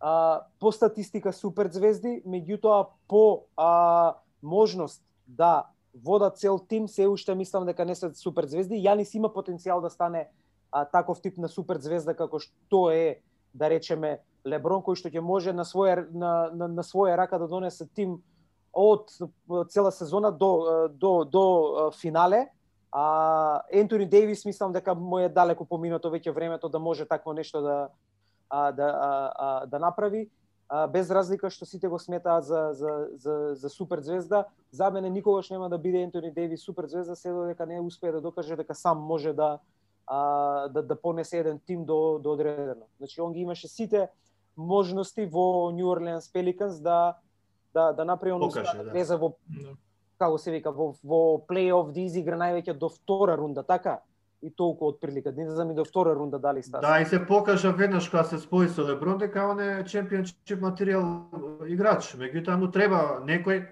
а, по статистика супер звезди, меѓутоа по а, можност да Вода цел тим, се уште мислам дека не се супер звезди. Јанис има потенцијал да стане а, таков тип на супер звезда како што е да речеме Леброн кој што ќе може на своја на, на, на своја рака да донесе тим од цела сезона до до до финале. А Ентони Дейвис мислам дека му е далеко поминато веќе времето да може такво нешто да а, да а, а, да направи а, без разлика што сите го сметаат за за за за супер звезда, за мене никогаш нема да биде Ентони Дейвис супер звезда се додека не успее да докаже дека сам може да а, да да понесе еден тим до до одредено. Значи он ги имаше сите можности во Нью Орлеанс Пеликанс да да да направи он Покаже, успеа да влезе во Да. како се вика во во плейоф да изигра највеќе до втора рунда, така? И толку од прилика. Не знам и до втора рунда дали стаса. Да, и се покажа веднаш кога се спои со Леброн дека он е чемпионшип материјал играч. Меѓутоа му треба некој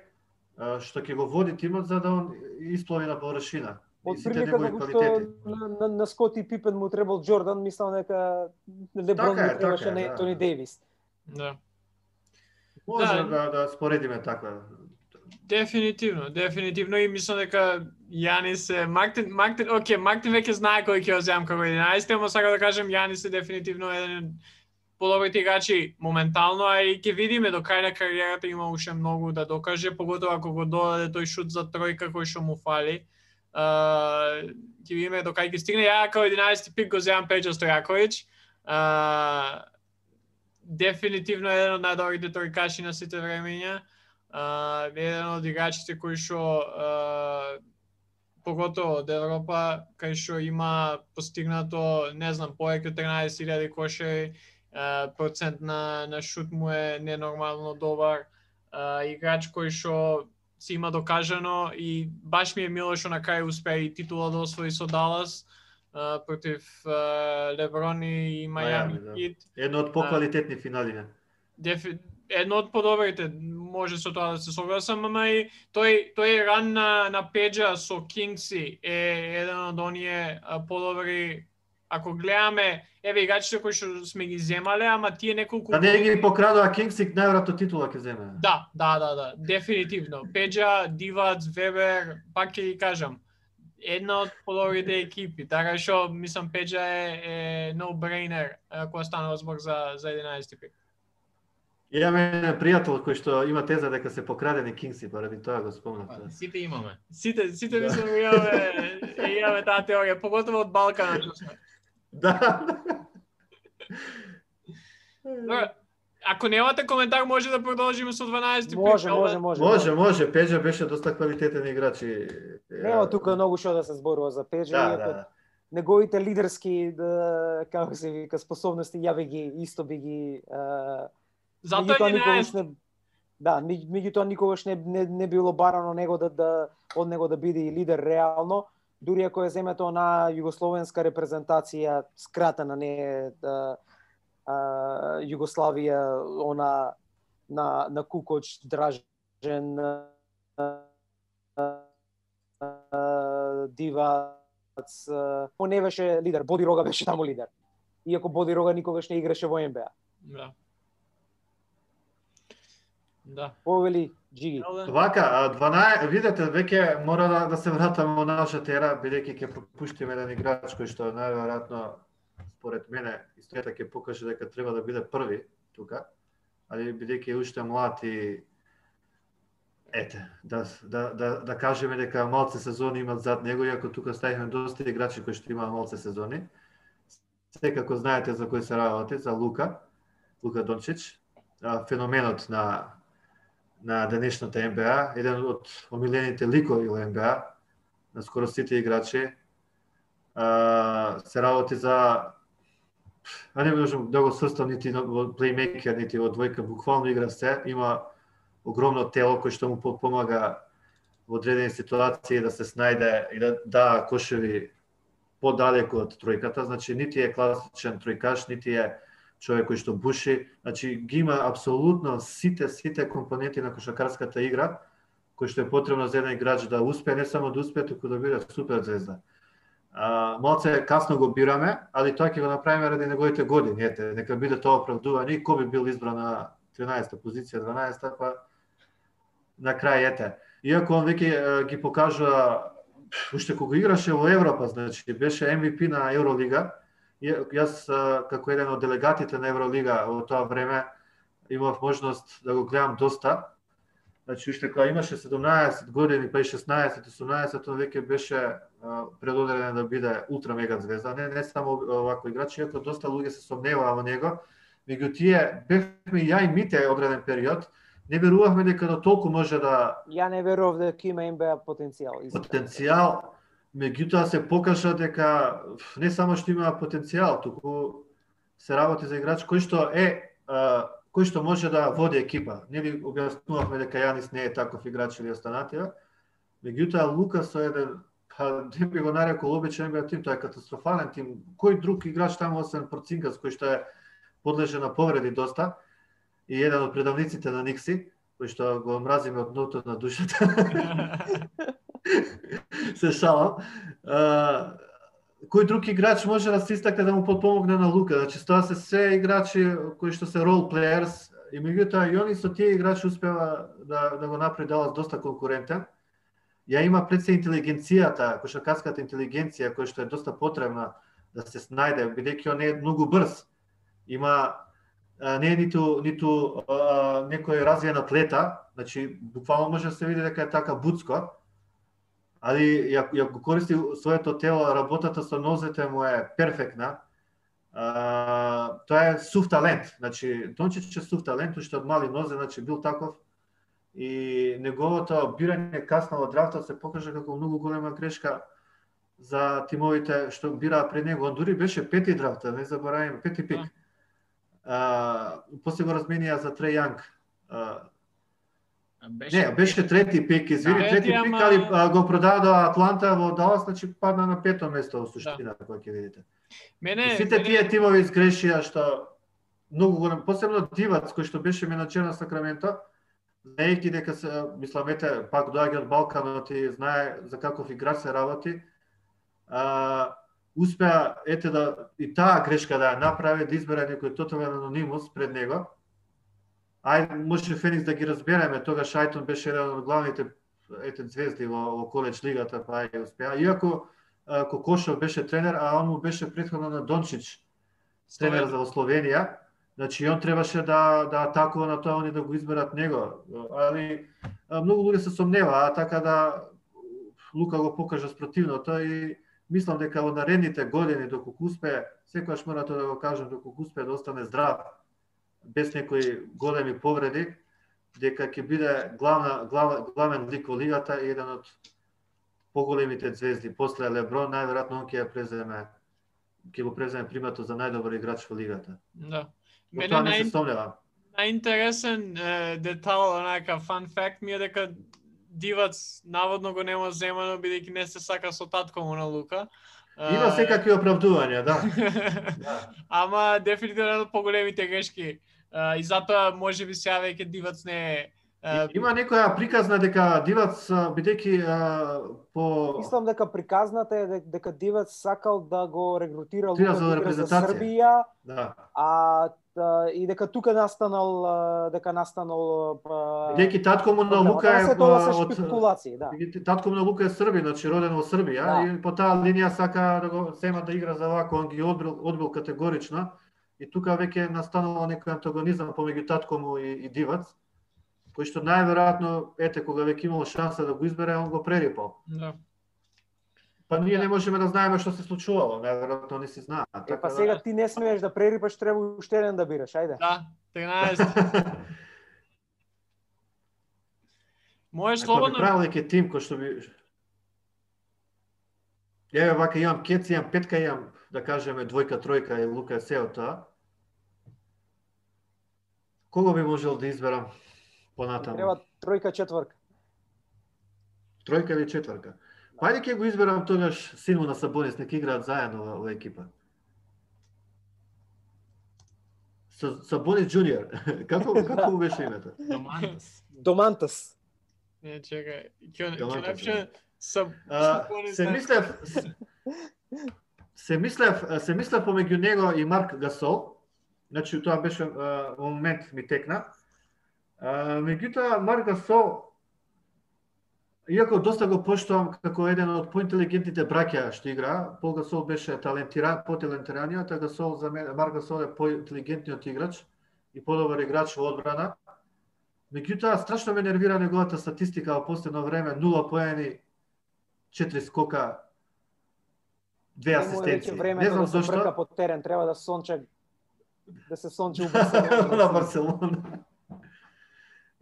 што ќе го води тимот за да он исплови на површина. И Од прилика како што на, на, на Скоти Пипен му требал Джордан, мислам дека Леброн Така е, му требаше така е, на да. Ентони Дейвис. Да. Може Да. да, да, споредиме таква. Дефинитивно, дефинитивно и мислам дека Јанис е Мактин, Мактин, оке, Мактин веќе знае кој ќе го земам како 11, ама сакам да кажам Јанис е дефинитивно еден од подобрите играчи моментално, а и ќе видиме до крај на кариерата има уште многу да докаже, поготово ако го додаде тој шут за тројка кој што му фали. Uh, ќе видиме до кај ќе стигне. Ја како 11 пик го земам Пеџа Стојаковиќ. Uh, дефинитивно еден од најдобрите тројкаши на сите времења. Uh, еден од играчите кои што uh, поготово од Европа, кај што има постигнато, не знам, повеќе од 13.000 кошери, процент на, на шут му е ненормално добар, играч кој што си има докажано и баш ми е мило што на крај успеа и титула да освои со Далас против Леброн и Мајами да. Едно од поквалитетни финали, не? Дефи... едно од подобрите, може со тоа да се согласам, ама и тој тој ран на на Педжа со Кингси е еден од оние подобри ако гледаме еве играчите кои што сме ги земале, ама тие неколку Да не ги покрадува Кингсик, најверојатно титула ќе земе. Да, да, да, да, дефинитивно. Педжа, Дивац, Вебер, пак ќе ги кажам, една од подобрите екипи, така што мислам Педжа е, е no-brainer кога станува збор за за 11 пик. Имаме еден пријател кој што има теза дека се покрадени Кингси, поради тоа го спомнав. Па, Сите имаме. Сите сите мислам имаме имаме таа теорија, поготово од Балкана што сме. Да. Добро, Ако немате коментар, може да продолжиме со 12 пик. Може, ова- може, може. Може, може, Педжа беше доста квалитетен играч и Нема тука многу што да се зборува за Педжа, Да, иако да. неговите лидерски да како се вика способности ја би ги исто би ги а, Затоа е никогаш 11. не Да, меѓутоа никогаш не, не, не било барано него да, да од него да биде и лидер реално, дури ако ја земете на југословенска репрезентација скратена не е да, а, Југославија она на на Кукоч, Дражен, а, а, Дивац, он не беше лидер, Боди Рога беше таму лидер. Иако Боди Рога никогаш не играше во НБА. Да. Да. Повели Джиги. Вака, а 12, видете, веќе мора да, да се вратаме во нашата ера, бидејќи ќе пропуштиме еден играч кој што најверојатно според мене историјата ќе покаже дека треба да биде први тука, али бидејќи е уште млад и ете, да, да, да, да кажеме дека малце сезони имат зад него, иако тука ставихме доста играчи кои што имаат малце сезони. Секако знаете за кој се работи, за Лука, Лука Дончич, феноменот на на денешната НБА, еден од омилените ликови во НБА, на скоро сите играчи. А, се работи за а не можам да го срстам нити во плеймейкер, нити во двојка, буквално игра се, има огромно тело кој што му помага во одредени ситуации да се снајде и да да кошеви подалеку од тројката, значи нити е класичен тројкаш, нити е човек кој што буши, значи ги има апсолутно сите сите компоненти на кошакарската игра кој што е потребно за еден играч да успее, не само да успее, туку да биде супер звезда. А, малце касно го бираме, али тоа ќе го направиме ради неговите години. Ете, нека биде тоа оправдување и кој би бил избран на 13-та позиција, 12-та, па на крај ете. Иако он веќе ги покажува уште кога играше во Европа, значи беше MVP на Евролига. Јас како еден од делегатите на Евролига во тоа време имав можност да го гледам доста. Значи уште кога имаше 17 години, па и 16, 18, он веќе беше а, предодреден да биде ултра мега звезда. Не, не само овако играч, иако доста луѓе се сомневаа во него. Меѓу тие бевме ја и мите одреден период, не верувавме дека до толку може да Ја не верував дека има НБА потенцијал. искрено. потенцијал, меѓутоа се покажа дека не само што има потенцијал, туку се работи за играч кој што е а, кој што може да води екипа. Нели објаснувавме дека Јанис не е таков играч или останатива. Меѓутоа Лука со еден па не би го нарекол обичаен беа тим, тоа е катастрофален тим. Кој друг играч таму освен Порцингас кој што е подлежа на повреди доста и еден од предавниците на Никси, кој што го мразиме од дното на душата. *laughs* *laughs* *laughs* се шалам. А, кој друг играч може да се истакне да му подпомогне на Лука? Значи, тоа се се играчи кои што се рол плеерс и меѓутоа и они со тие играчи успева да, да го направи Далас доста конкурентен. Ја има пред се интелигенцијата, кошаркарската интелигенција која што е доста потребна да се снајде, бидејќи он е многу брз. Има не е ниту ниту а, некој развиен атлета, значи буквално може да се види дека е така буцко, али ја, ја го користи своето тело, работата со нозете му е перфектна. А, тоа е сув талент. Значи, Дончич е сув талент, уште од мали нозе, значи бил таков. и неговото бирање касно во драфтот се покажа како многу голема грешка за тимовите што бираа пред него. Он дури беше пети драфт, да не забораваме, пети пик. Да. А, после го разменија за Трей Јанг. А, Беше не, беше трети пик, извини, Да. трети пик, ама- али а, го продаа до Атланта во Далас, значи падна на пето место во суштина, кога ќе видите. Мене, И сите мене- тие тимови изгрешија што многу голем, посебно Дивац кој што беше менаџер на Сакраменто, знаејќи дека се мислам ете пак доаѓа од Балканот и знае за каков играч се работи, а, успеа ете да и таа грешка да ја направи да избере некој тотален анонимус пред него. Ајде, може Феникс да ги разбереме, тогаш Ајтон беше еден од главните ете звезди во, во коледж лигата, па и успеа. Иако Кокошов беше тренер, а он му беше претходно на Дончич, тренер за Словенија. Значи, он требаше да, да атакува на тоа, они да го изберат него. Али многу луѓе се сомневаа, така да Лука го покажа спротивното и мислам дека во наредните години, доколку успее, секогаш мора тоа да го кажам, доколку успее да остане здрав, без некои големи повреди, дека ќе биде главна, глава, главен лик во лигата и еден од поголемите звезди. После Леброн, најверојатно он ќе ја преземе ќе го преземе примато за најдобар играч во лигата. Да. Во Мене тоа не се сомневам. најинтересен е, детал, онака фан факт ми е дека Дивац наводно го нема земано бидејќи не се сака со татко му на Лука. Има секакви оправдувања, да. *laughs* да. Ама дефинитивно поголемите грешки. А, и затоа може би сега веќе Дивац не е Има некоја приказна дека Дивац бидејќи по Мислам дека приказната е дек- дека Дивац сакал да го регрутира Тира Лука за да за репрезентација. Србија, да. а та, и дека тука настанал дека настанал па Бидејќи татко му на. Лука е од шпекулации, да. Татко му на Лука е Србин, значи роден во Србија Да. и по таа линија сака да го сема да игра за вако, он ги одбил, одбил категорично и тука веќе настанува некој антагонизам помеѓу татко му и, и Дивац, кој што најверојатно ете кога веќе имало шанса да го избере, он го прерипал. да. Па ние не можеме да знаеме што се случувало, најверојатно не си знаа. Е, така па да- сега ти не смееш да прерипаш, треба уште еден да бираш, ајде. Да, 13. Може Ако би слободно правил неке тим кој што би Еве вака имам кец, имам петка, имам да кажеме двојка, тројка и Лука се тоа. Кого би можел да изберам понатаму? Треба тројка, четврка. Тројка или четврка? Па ајде ќе го изберам тогаш син му на Сабонис, нека играат заедно во, во екипа. Са- Сабонис Джуниор. *laughs* како како му беше името? Домантас. Домантас. Не, чекај. Ќе ќе Галантас, напише са А, Сабонис се мислев се мислев се мислев помеѓу него и Марк Гасол. Значи тоа беше а, во момент ми текна. А, меѓутоа Марк Гасол Иако доста го поштувам како еден од поинтелигентните браќа што игра, Пол Гасол беше талентиран, поталентираниот, а Гасол за мене Марк Гасол е поинтелигентниот играч и подобар играч во одбрана. Меѓутоа страшно ме нервира неговата статистика во последно време, 0 поени, 4 скока, две асистенции. Не знам да зошто. по терен, треба да сонче да се сонче у *laughs* на Барселона.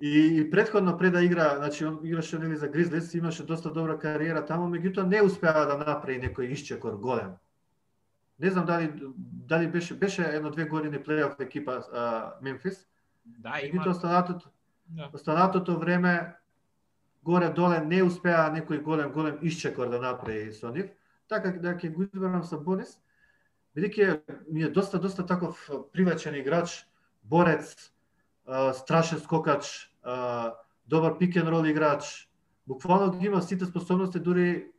И, и предходно пред да игра, значи он играше нели за Гризлис, имаше доста добра кариера таму, меѓутоа не успеа да направи некој исчекор голем. Не знам дали дали беше беше едно две години плейоф екипа а, Мемфис, Да, меѓутоа има. останатото Да. останатото време горе доле не успеа некој голем голем исчекор да направи со нив, така да ќе го изберам со Бонис, бидејќи ми е доста доста таков привачен играч, борец, страшен скокач, добар пик н рол играч. Буквално ги има сите способности, дури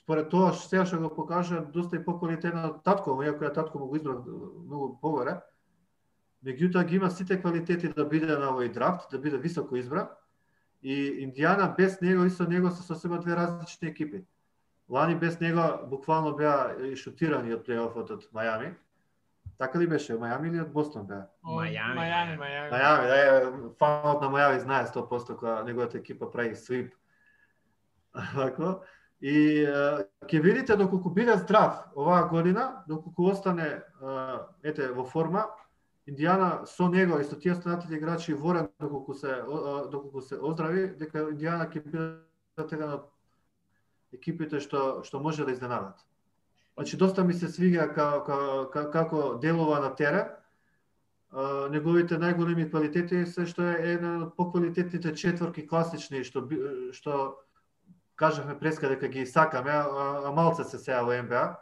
според тоа што сега што го покажа доста и поквалитетен од татко иако ја татко му го избрав многу погоре. Меѓутоа ги има сите квалитети да биде на овој драфт, да биде високо избран. И Индијана без него и со него се сосема две различни екипи. Лани без него буквално беа и шутирани од плейофот од Мајами. Така ли беше? Мајами или од Бостон беа? Мајами, Мајами, Мајами. Мајами. Мајами, да е, фанот на Мајами знае 100% кога неговата екипа прави свип. *laughs* Вако. И ќе видите доколку биде здрав оваа година, доколку остане ете во форма, Индијана со него и со тие останатите играчи ворен доколку се доколку се оздрави, дека Индијана ќе од екипите што што може да изненадат. Значи доста ми се свига ка, ка, ка, како делува на терен. А, неговите најголеми квалитети се што е еден од поквалитетните четворки класични што што кажавме преска дека ги сакаме, а, а малце се сеа во НБА.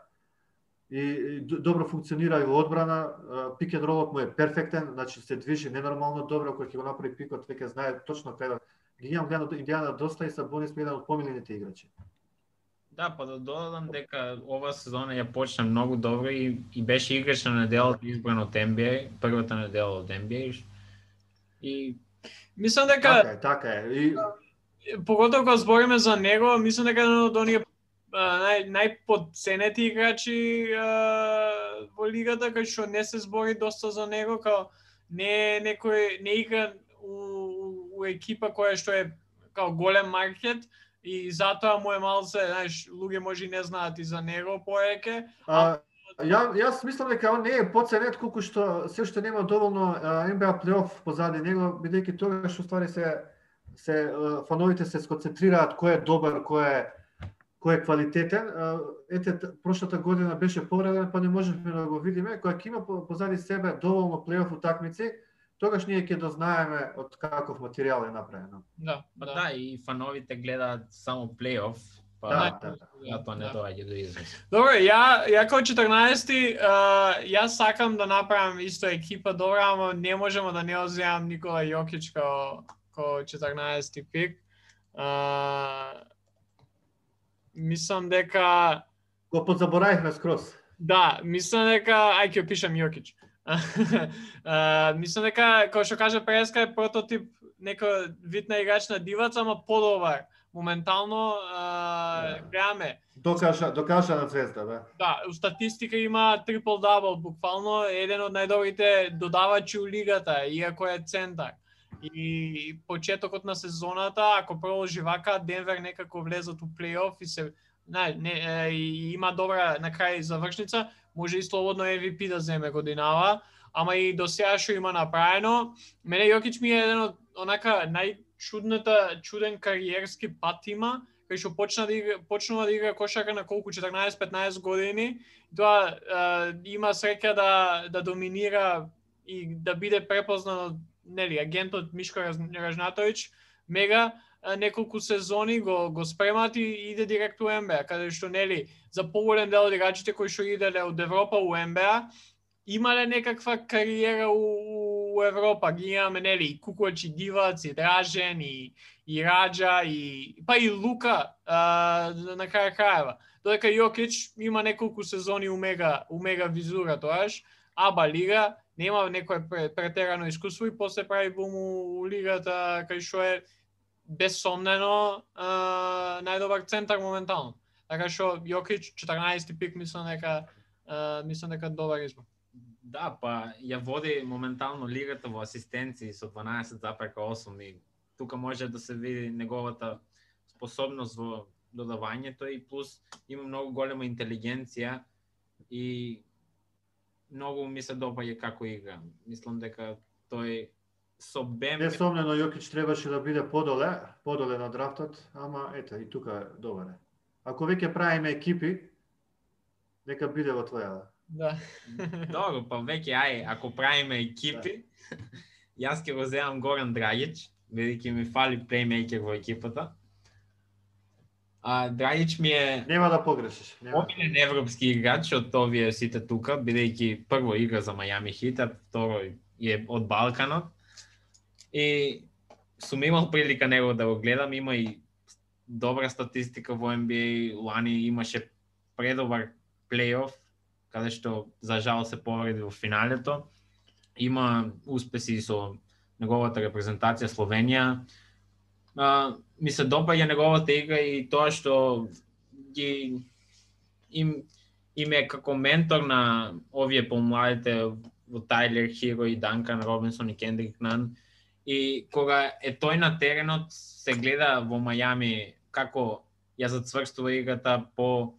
И, и добро функционира и во одбрана, пик and ролот му е перфектен, значи се движи ненормално добро, кој ќе го направи пикот, веќе знае точно кај да ги имам гледано Индијана доста и Сабонис ми еден од помилените играчи. Да, па да додадам дека ова сезона ја почна многу добро и, и беше играч на неделата избран од NBA, првата недела од NBA. И Мислам дека Така е, така е. И поготово кога збориме за него, мислам дека е еден од оние нај најподценети играчи а, во лигата кај што не се збори доста за него, као не е некој не игра у, у, у екипа која што е као голем маркет и затоа му е малце, знаеш, луѓе може и не знаат и за него поеке. а, ја, јас мислам дека он не е поценет колку што се уште нема доволно а, NBA плейоф позади него, бидејќи тоа што ствари се се а, фановите се сконцентрираат кој е добар, кој е кој е квалитетен. А, Ете, прошлата година беше повреден, па не можевме да го видиме. Кога ќе има позади себе доволно плейоф утакмици, тогаш ние ќе дознаеме од каков материјал е направено. Да, па да. и фановите гледаат само плейоф, па Да, да. затоа не Да. доаѓа до израз. Добро, ја ја како 14-ти, а, јас сакам да направам исто екипа добра, ама не можеме да не оземам Никола Јокич како како 14-ти пик. А, мислам дека Го подзаборавивме скроз. Да, мислам дека ај ќе пишам Јокич. А, мислам дека како што кажа Преска е прототип некој вид на играч на дивац, ама подобар. Моментално а, гледаме Докажа, докажа на звезда, да. Да, у статистика има трипл дабл, буквално еден од најдобрите додавачи у лигата, иако е центар. И почетокот на сезоната, ако продолжи вака, Денвер некако влезат у плейоф и се не, не, и има добра на крај завршница, може и слободно MVP да земе годинава, ама и до сега што има направено. Мене Јокич ми е еден од онака најчудната чуден кариерски пат има, кај што почна да игра, почнува да игра кошака на колку 14-15 години, тоа е, има среќа да да доминира и да биде препознат од нели агентот Мишко Ражнатович, мега неколку сезони го го спремат и иде директно у НБА, каде што нели за поголем дел од играчите кои што иделе од Европа у НБА имале некаква кариера у, у Европа, ги имаме нели и Кукоч и Дивац и Дражен и и Раджа и па и Лука а, на крај крајава. Додека Јокич има неколку сезони у мега у мега визура тоаш, аба лига нема некој претерано искуство и после прави бум у, у лигата кај што е безсомнено а, најдобар центар моментално. Така што Јокич 14 пик мислам дека мислам дека добар избор. Да, па ја води моментално лигата во асистенции со 12,8 и тука може да се види неговата способност во додавањето и плюс има многу голема интелигенција и многу ми се допаѓа како игра. Мислам дека тој со Бем Несомнено Јокич требаше да биде подоле, подоле на драфтот, ама ето и тука добар е. Ако веќе правиме екипи, нека биде во твоја. Да. *laughs* Добро, па веќе ај, ако правиме екипи, јас ќе го земам Горан Драгич, бидејќи ми фали плеймейкер во екипата. А Драгич ми е Нема да погрешиш. Нема. Омилен европски играч од овие сите тука, бидејќи прво игра за Мајами Хит, а второ е од Балканот. И сум имал прилика него да го гледам, има и добра статистика во NBA, лани имаше предобар плейоф, каде што за жал се повреди во финалето. Има успеси со неговата репрезентација Словенија. А, ми се допаѓа неговата игра и тоа што ги им им е како ментор на овие помладите во Тайлер Хиро и Данкан Робинсон и Кендрик Нан и кога е тој на теренот се гледа во Мајами како ја зацврстува играта по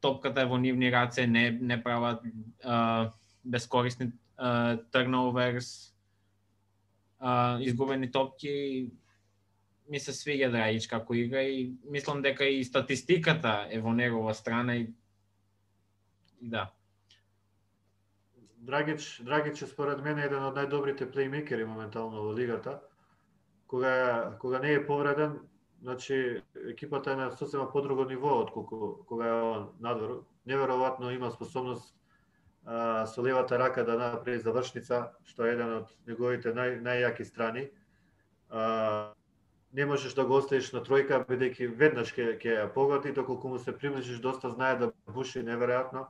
топката е во нивни раце, не не прават а, бескорисни uh, turnovers, изгубени топки, ми се свиѓа Драгич како игра и мислам дека и статистиката е во негова страна и, и да. Драгич, Драгич е според мене еден од најдобрите плеймейкери моментално во лигата. Кога кога не е повреден, значи екипата е на сосема подруго ниво од кога е он надвор. Неверојатно има способност а, со левата рака да направи завршница, што е еден од неговите нај, најјаки страни. А, не можеш да го оставиш на тројка, бидејќи веднаш ќе ќе ја погоди, доколку му се приближиш доста знае да буши неверојатно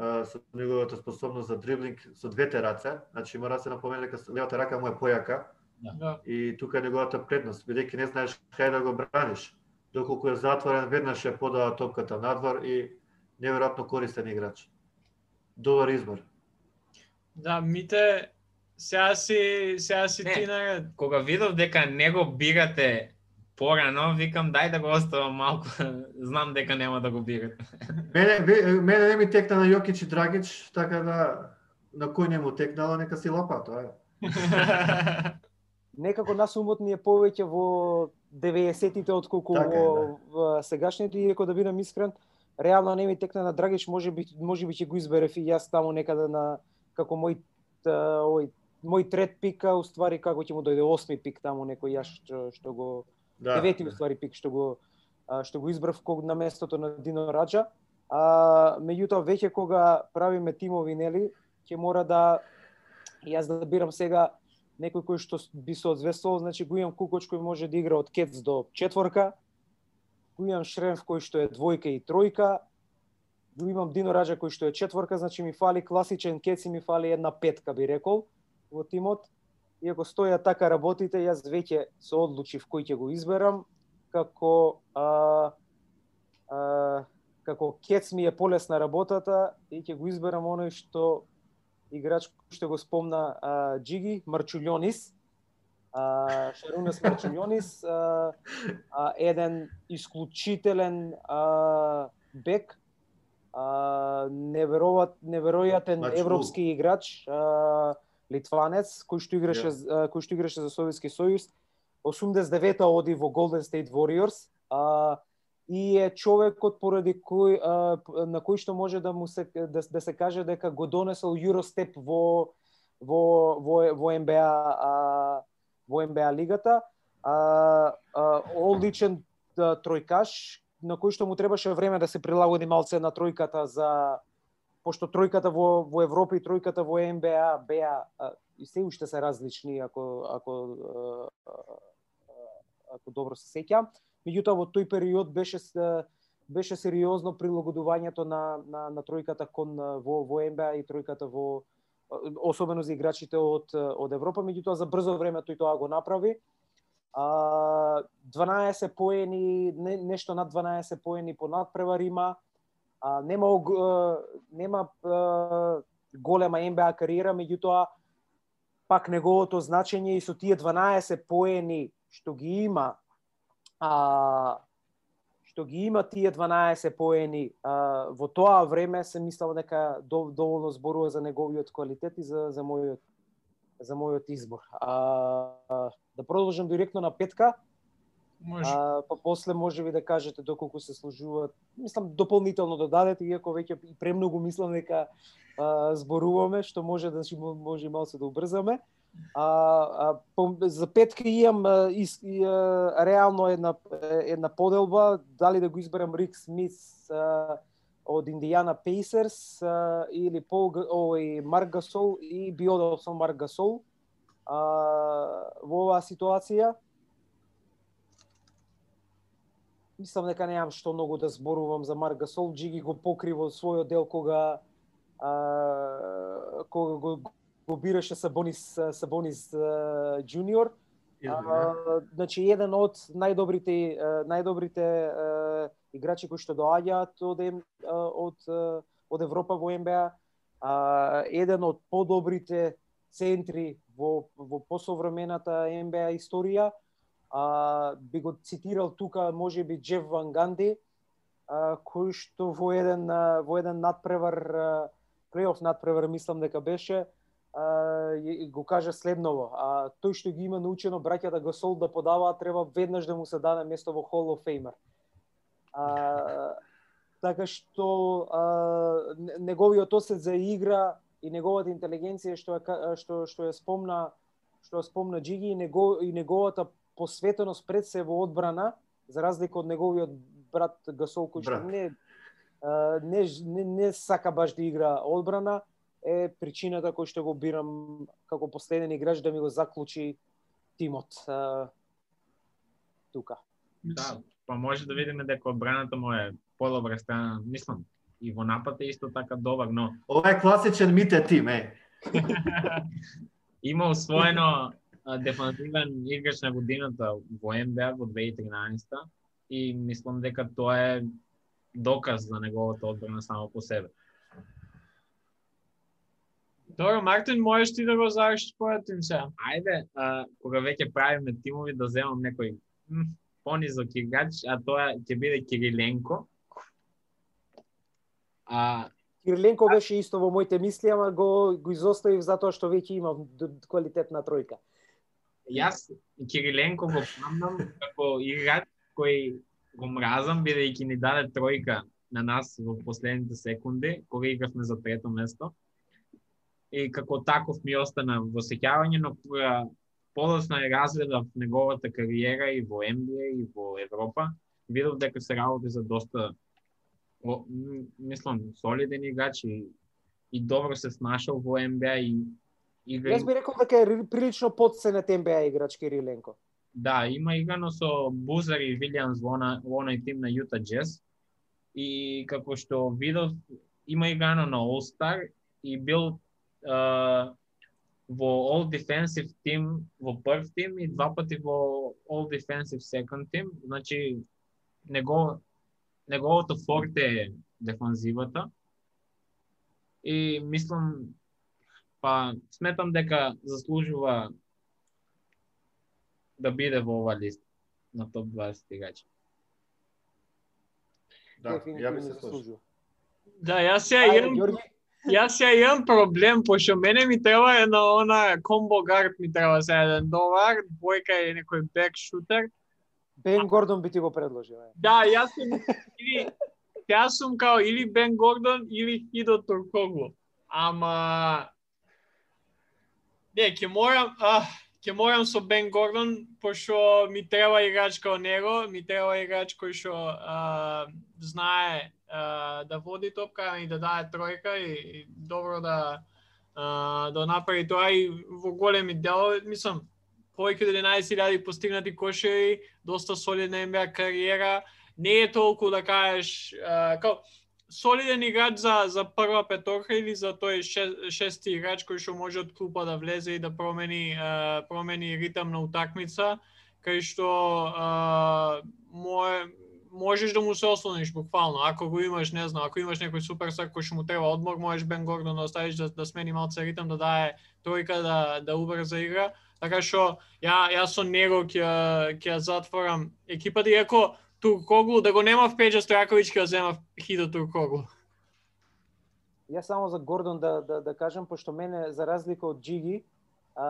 со неговата способност за дриблинг со двете раце, значи мора да се напомне дека левата рака му е појака. Да. И тука е неговата предност, бидејќи не знаеш кај да го браниш. Доколку е затворен, веднаш е подава топката надвор и неверојатно користен играч. Добар избор. Да, мите сега си сега си Не. ти на Кога видов дека не го бирате порано, викам дај да го оставам малку, *laughs* знам дека нема да го бирате. *laughs* Мене, мене не ми текна на Јокич и Драгич, така да на кој не му текнало, нека си лапа, тоа е. *laughs* Некако нас умот ни е повеќе во 90-тите отколку Така во, да. во сегашните, иако да бидам искрен, реално не ми текна на Драгич, може би може би ќе го изберев и јас таму некаде на како мој та, овој мој трет пик, а уствари како ќе му дојде осми пик таму некој јас што, што го Да. девети уствари пик што го што го избрав ког на местото на Дино Раджа. А меѓутоа веќе кога правиме тимови нели, ќе мора да јас да бирам сега некој кој што би се одзвестувал, значи го имам Кукоч кој може да игра од кец до четворка, го имам Шренф кој што е двојка и тројка, го имам Дино Раджа кој што е четворка, значи ми фали класичен кец и ми фали една петка би рекол во тимот. И ако стоја така работите, јас веќе се одлучив кој ќе го изберам, како а, а, како кец ми е полесна работата и ќе го изберам оној што играч кој што го спомна а, Джиги Марчулјонис. А, Шарунес Марчулјонис, а, а, еден исклучителен а, бек, а, невероват, неверојатен Мачул. европски играч, а, литванец кој што играше а, кој што играше за Советски сојуз. 89-та оди во Golden State Warriors. А, и е човекот поради кој а, на кој што може да му се да, да се каже дека го донесол Eurostep во во во во НБА а, во НБА лигата. А, а, одличен а, тројкаш на кој што му требаше време да се прилагоди малце на тројката за пошто тројката во во Европа и тројката во НБА беа и се уште се различни ако ако ако добро се сеќам. Меѓутоа во тој период беше беше сериозно прилагодувањето на на на тројката кон во во НБА и тројката во особено за играчите од од Европа, меѓутоа за брзо време тој тоа го направи. А, 12 поени, не, нешто над 12 поени по надпревар има. А, нема нема а, голема НБА кариера, меѓутоа пак неговото значење и со тие 12 поени што ги има а, што ги има тие 12 поени а, во тоа време се мислам дека дов, доволно зборува за неговиот квалитет и за за мојот за мојот избор. А, а, да продолжам директно на петка, Може. а, па после може би да кажете доколку се сложуваат, мислам дополнително да дадете, иако веќе и премногу мислам дека а, зборуваме, што може да може малку да убрзаме. А, а по, за петка имам а, и, и, а, реално една една поделба, дали да го изберам Рик Смис а, од Индијана Пейсерс а, или Пол овој Марк Гасол и би одел со Марк Гасол а, во оваа ситуација. Мислам дека немам што многу да зборувам за Марк Гасол, Джиги го покри во својот дел кога а, кога го, го бираше Сабонис Сабонис. А, значи еден од најдобрите најдобрите играчи кои што доаѓаат од од од Европа во НБА, еден од подобрите центри во во посовремената НБА историја. А, би го цитирал тука можеби Джеф Ван Ганди, а, кој што во еден а, во еден надпревар плейоф надпревар мислам дека беше а, ја- го кажа следново, а тој што ги има научено браќата Гасол да подаваат треба веднаш да му се даде место во Hall of Famer. А, така што а, не- неговиот осет за игра и неговата интелигенција што што што е спомна што ја спомна Джиги и, него, и неговата посветеност пред се во одбрана за разлика од неговиот брат Гасол кој што не не, не не сака баш да игра одбрана е причината кој што го бирам како последен играч да ми го заклучи тимот а, тука. Да, па може да видиме дека одбраната му е подобра страна, мислам. И во напад е исто така добар, но Ова е класичен мите тим, е. *laughs* има освоено а, дефанзивен играч на годината во НБА во 2013 и мислам дека тоа е доказ за неговата одбрана само по себе. Добро, Мартин, можеш ти да го завршиш твојот тим сега? Ајде, а, кога веќе правиме тимови да земам некој м, понизок играч, а тоа ќе биде Кириленко. А, Кириленко беше исто во моите мисли, ама го го изоставив затоа што веќе имам квалитетна тројка. Јас Кириленко го памнам како играч кој го мразам бидејќи ни даде тројка на нас во последните секунди кога игравме за трето место. И како таков ми остана во сеќавање, но кога подоцна ја разгледав неговата кариера и во NBA и во Европа, видов дека се работи за доста о, мислам солиден играч и, и добро се снашал во NBA и игра Јас би рекол дека е ри- прилично подценет НБА играч Кириленко. Да, има играно со Бузар и Вилиамс во, она, во оној тим на Јута Джез. И како што видов, има играно на All Star и бил а, во All Defensive Team во прв тим и два пати во All Defensive Second Team. Значи, него, неговото форте е дефанзивата. И мислам, па сметам дека заслужува да биде во ова лист на топ 20 играчи. Да, ја би се. Да, јас ја имам Јас ја имам проблем, пошто мене ми треба една она комбо гард ми треба за еден долар, двојка е некој бек шутер. Бен Гордон би ти го предложил. Да, јас сум или јас сум као или Бен Гордон или Хидо Туркоглу. Ама Не, ќе морам, а, ќе морам со Бен Гордон, пошто ми треба играч као него, ми треба играч кој што а, знае а, да води топка и да даде тројка и, и добро да а, да направи тоа и во големи делови, мислам, повеќе од 11.000 постигнати кошери, доста солидна NBA кариера, не е толку да кажеш а, као солиден играч за за прва петорка или за тој шести играч кој што може од клупа да влезе и да промени а, промени ритам на утакмица, кај што а, мое можеш да му се ослониш буквално. Ако го имаш, не знам, ако имаш некој суперстар кој што му треба одмор, можеш Бен Гордон да оставиш да, да смени малце ритм, да дае тројка да да убрза игра. Така што ја јас со него ќе ќе затворам екипата иако Туркоглу да го нема в Педжа Стојаковиќ ќе ја зема Хидо Туркоглу. Ја само за Гордон да, да, да кажам, пошто мене, за разлика од Джиги, а,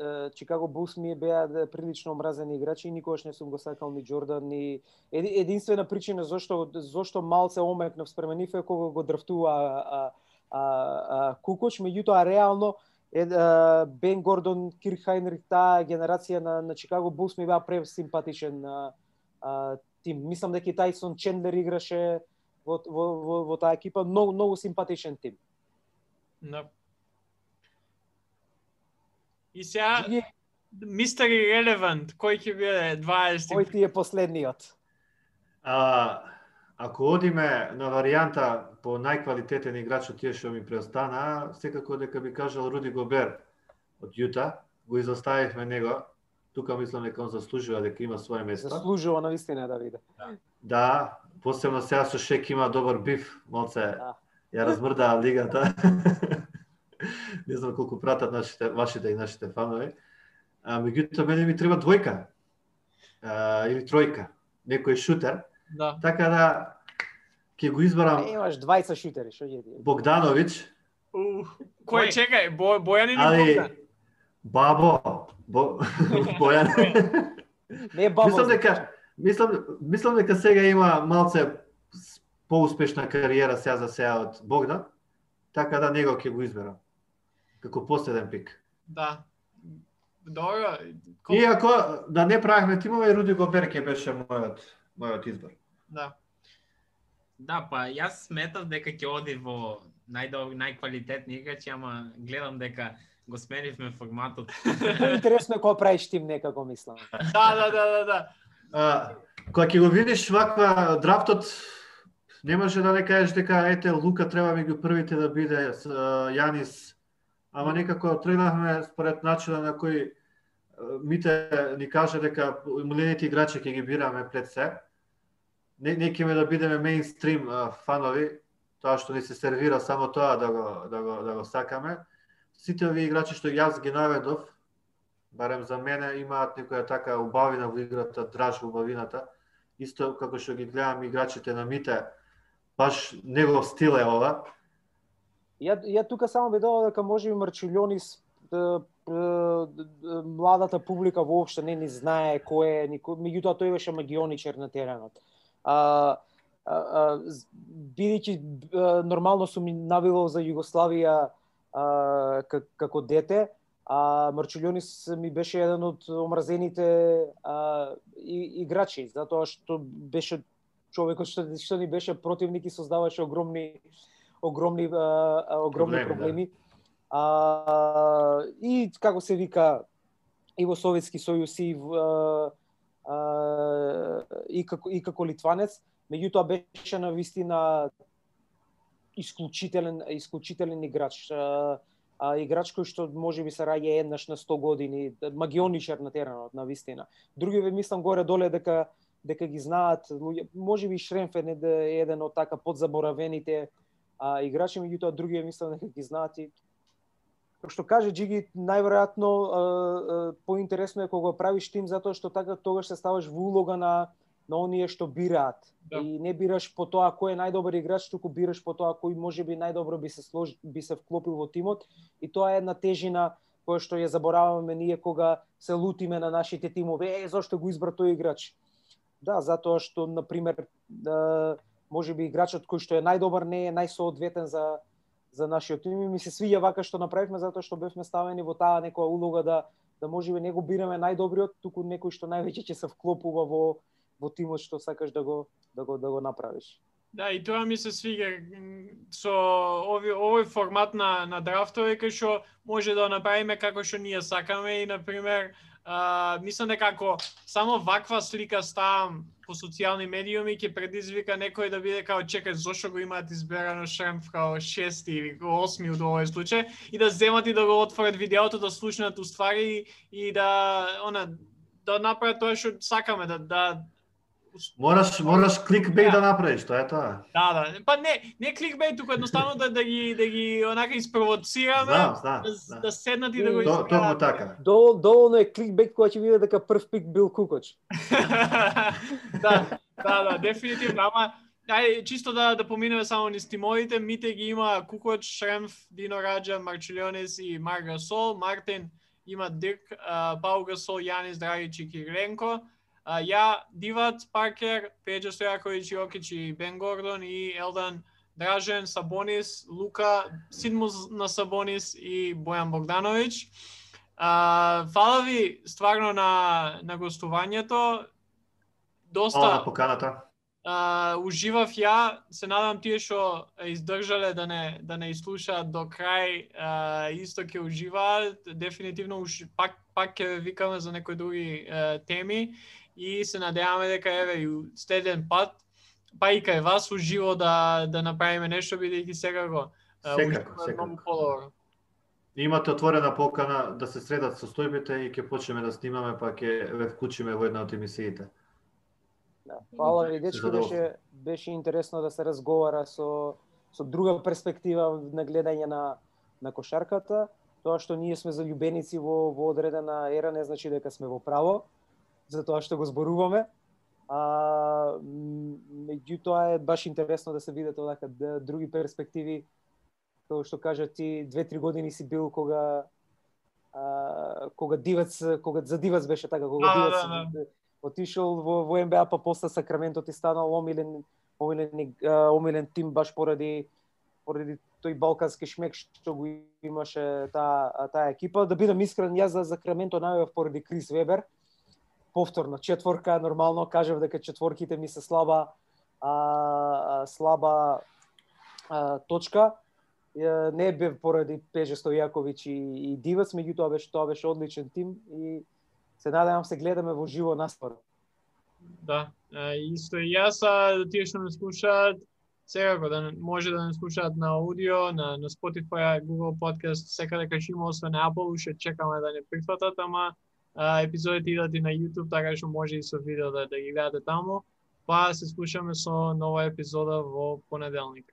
а, Чикаго Булс ми е беа да, прилично омразени играчи и никогаш не сум го сакал ни Джордан, ни... Еди, единствена причина зошто, зошто малце омекнав спрема нив е кога го драфтува а, а, а, а, Кукоч, меѓутоа реално е, а, Бен Гордон, Кирк Хайнрих, таа генерација на, на Чикаго Булс ми беа пресимпатичен а, а, тим. Мислам дека и Тайсон Чендлер играше во, во, во, во таа екипа, многу, многу симпатичен тим. Да. И сега Мистер Irrelevant, кој ќе биде 20 кој ти е последниот? А, ако одиме на варијанта по најквалитетен играч од тие што ми преостана, секако дека би кажал Руди Гобер од Јута, го изоставивме него. Тука мислам дека он заслужува дека има свое место. Заслужува на вистина да биде. Да, посебно сега со Шек има добар биф, малце Да. ја размрдаа лигата. *laughs* Не знам колку пратат нашите, вашите и нашите фанови. А, меѓутоа, мене ми треба двојка. А, или тројка. Некој шутер. Да. Така да, ќе го избарам Не, имаш двајца шутери, што ќе ти? Богдановиќ, кој чекај, Бо, Бојан или Али, Богдан? бабо, бо, *laughs* Бојан. Не баба. мислам дека мислам мислам дека сега има малце поуспешна кариера сега за сега од Богдан, така да него ќе го изберам. Како последен пик. Да. Добро. Колку- Иако да не правихме тимове, Руди Гобер ќе беше мојот мојот избор. Да. Да, па јас сметав дека ќе оди во најдобри, најквалитетни играчи, ама гледам дека го сменивме форматот. *laughs* Интересно е кога правиш тим некако мислам. Да, да, да, да, да. А, кога ќе го видиш ваква драфтот, не може да не кажеш дека ете Лука треба меѓу првите да биде Јанис, ама некако тргнавме според начинот на кој Мите ни каже дека милените играчи ќе ги бираме пред се. Не, не ќе да бидеме мейнстрим фанови, тоа што ни се сервира само тоа да го да го да го сакаме. Сите овие играчи што јас ги наведов, барем за мене имаат некоја така убавина во играта, драж во убавината. Исто како што ги гледам играчите на Мите, баш негов стил е ова. Ја ја тука само би додал дека може би Марчулионис младата публика воопшто не ни знае кој е, никој, меѓутоа тој беше магионичар на теренот. А, а, а бидејќи нормално сум ми за Југославија а, како дете, а Марчулионис ми беше еден од омразените а, и, играчи, затоа што беше човекот што, што ни беше противник и создаваше огромни огромни а, а, огромни Проблеми, да. проблеми. А, и како се вика и во Советски сојуз и а, а, и како и како литванец, меѓутоа беше на вистина исклучителен исклучителен играч. А, а играч кој што може би се раѓа еднаш на 100 години, магионичар на теренот на вистина. Другиве мислам горе доле дека дека ги знаат луѓе, може би Шремфен да е еден од така подзаборавените а, играчи, меѓутоа другиве мислам дека ги знаат и Како што каже Джиги, најверојатно поинтересно е кога го правиш тим затоа што така тогаш се ставаш во улога на на оние што бираат. Да. И не бираш по тоа кој е најдобар играч, туку бираш по тоа кој можеби најдобро би се слож... би се вклопил во тимот и тоа е една тежина која што ја забораваме ние кога се лутиме на нашите тимове, е зошто го избра тој играч. Да, затоа што на пример може можеби играчот кој што е најдобар не е најсоодветен за за нашиот тим и ми се свиѓа вака што направивме затоа што бевме ставени во таа некоја улога да да можеби не го бираме најдобриот, туку некој што највеќе ќе се вклопува во во тимот што сакаш да го да го да го направиш. Да, и тоа ми се свиѓа со ови, овој формат на, на драфтове кај што може да направиме како што ние сакаме и, на пример, а, мислам дека ако само ваква слика ставам по социјални медиуми ќе предизвика некој да биде као чекај зошто го имаат изберано Шремф као шести или осми од овој случај и да земат и да го отворат видеото да слушнат уствари и, и да она да направат тоа што сакаме да да Мораш мораш кликбейт Да. да направиш, тоа е тоа. Да, да. Па не, не кликбейт, туку едноставно да, да ги да ги онака испровоцираме, Знам, знам. да, да. да седнат и да го И- То, изгледаат. токму така. Дол, доволно е кликбейт кога ќе види дека прв пик бил Кукоч. *laughs* да, да, да, дефинитивно, ама Ај, чисто да, да поминеме само низ тимовите, Мите ги има Кукоч, Шремф, Дино Раджа, Марчилионис и Марк Гасол, Мартин има Дирк, Пау Гасол, Јанис Драгич и Кириленко, а, ја, Дивац, Паркер, Пеđа Стојаковиќ, Јокич и Бен Гордон и Елдан Дражен, Сабонис, Лука, Сидмус на Сабонис и Бојан Богдановиќ. А, фала ви стварно на, на гостувањето. Доста Фала на поканата. а, уживав ја, се надам тие што издржале да не да не изслушаат до крај, а, исто ќе уживаат. Дефинитивно уж, пак пак ќе викаме за некои други а, теми и се надеваме дека еве и следен пат па и кај вас уживо да да направиме нешто бидејќи сега го а, Секако, уживаме секако. многу подобро. Имате отворена покана да се средат состојбите и ќе почнеме да снимаме, па ќе ве вклучиме во една од емисиите. Да. Фала ви, дечки, Задоволство. беше, беше интересно да се разговара со, со друга перспектива на гледање на, на кошарката. Тоа што ние сме заљубеници во, во одредена ера не значи дека сме во право, за тоа што го зборуваме. А, меѓутоа е баш интересно да се видат одака да, други перспективи Тоа што кажа ти две-три години си бил кога а, кога Дивац, кога за Дивац беше така, кога Да, Дивац да, да. отишол во, во НБА, па после Сакраменто ти станал омилен омилен омилен тим баш поради поради тој балкански шмек што го имаше таа таа екипа. Да бидам искрен, јас за Сакраменто најавав поради Крис Вебер. Повторно четворка, нормално кажав дека четворките ми се слаба а, а, слаба а, точка. Не бев поради Пеже Стојаковиќ и, и Дивац, меѓутоа беше тоа беше одличен тим и се надевам се гледаме во живо наскоро. Да, е, исто и јас, а тие што не слушаат, секако да може да не слушаат на аудио, на, на Spotify, Google Podcast, секаде кај што има освен Apple, уште чекаме да не прифатат, ама а, епизодите идат и на YouTube, така што може и со видео да, да ги гледате таму. Па се слушаме со нова епизода во понеделник.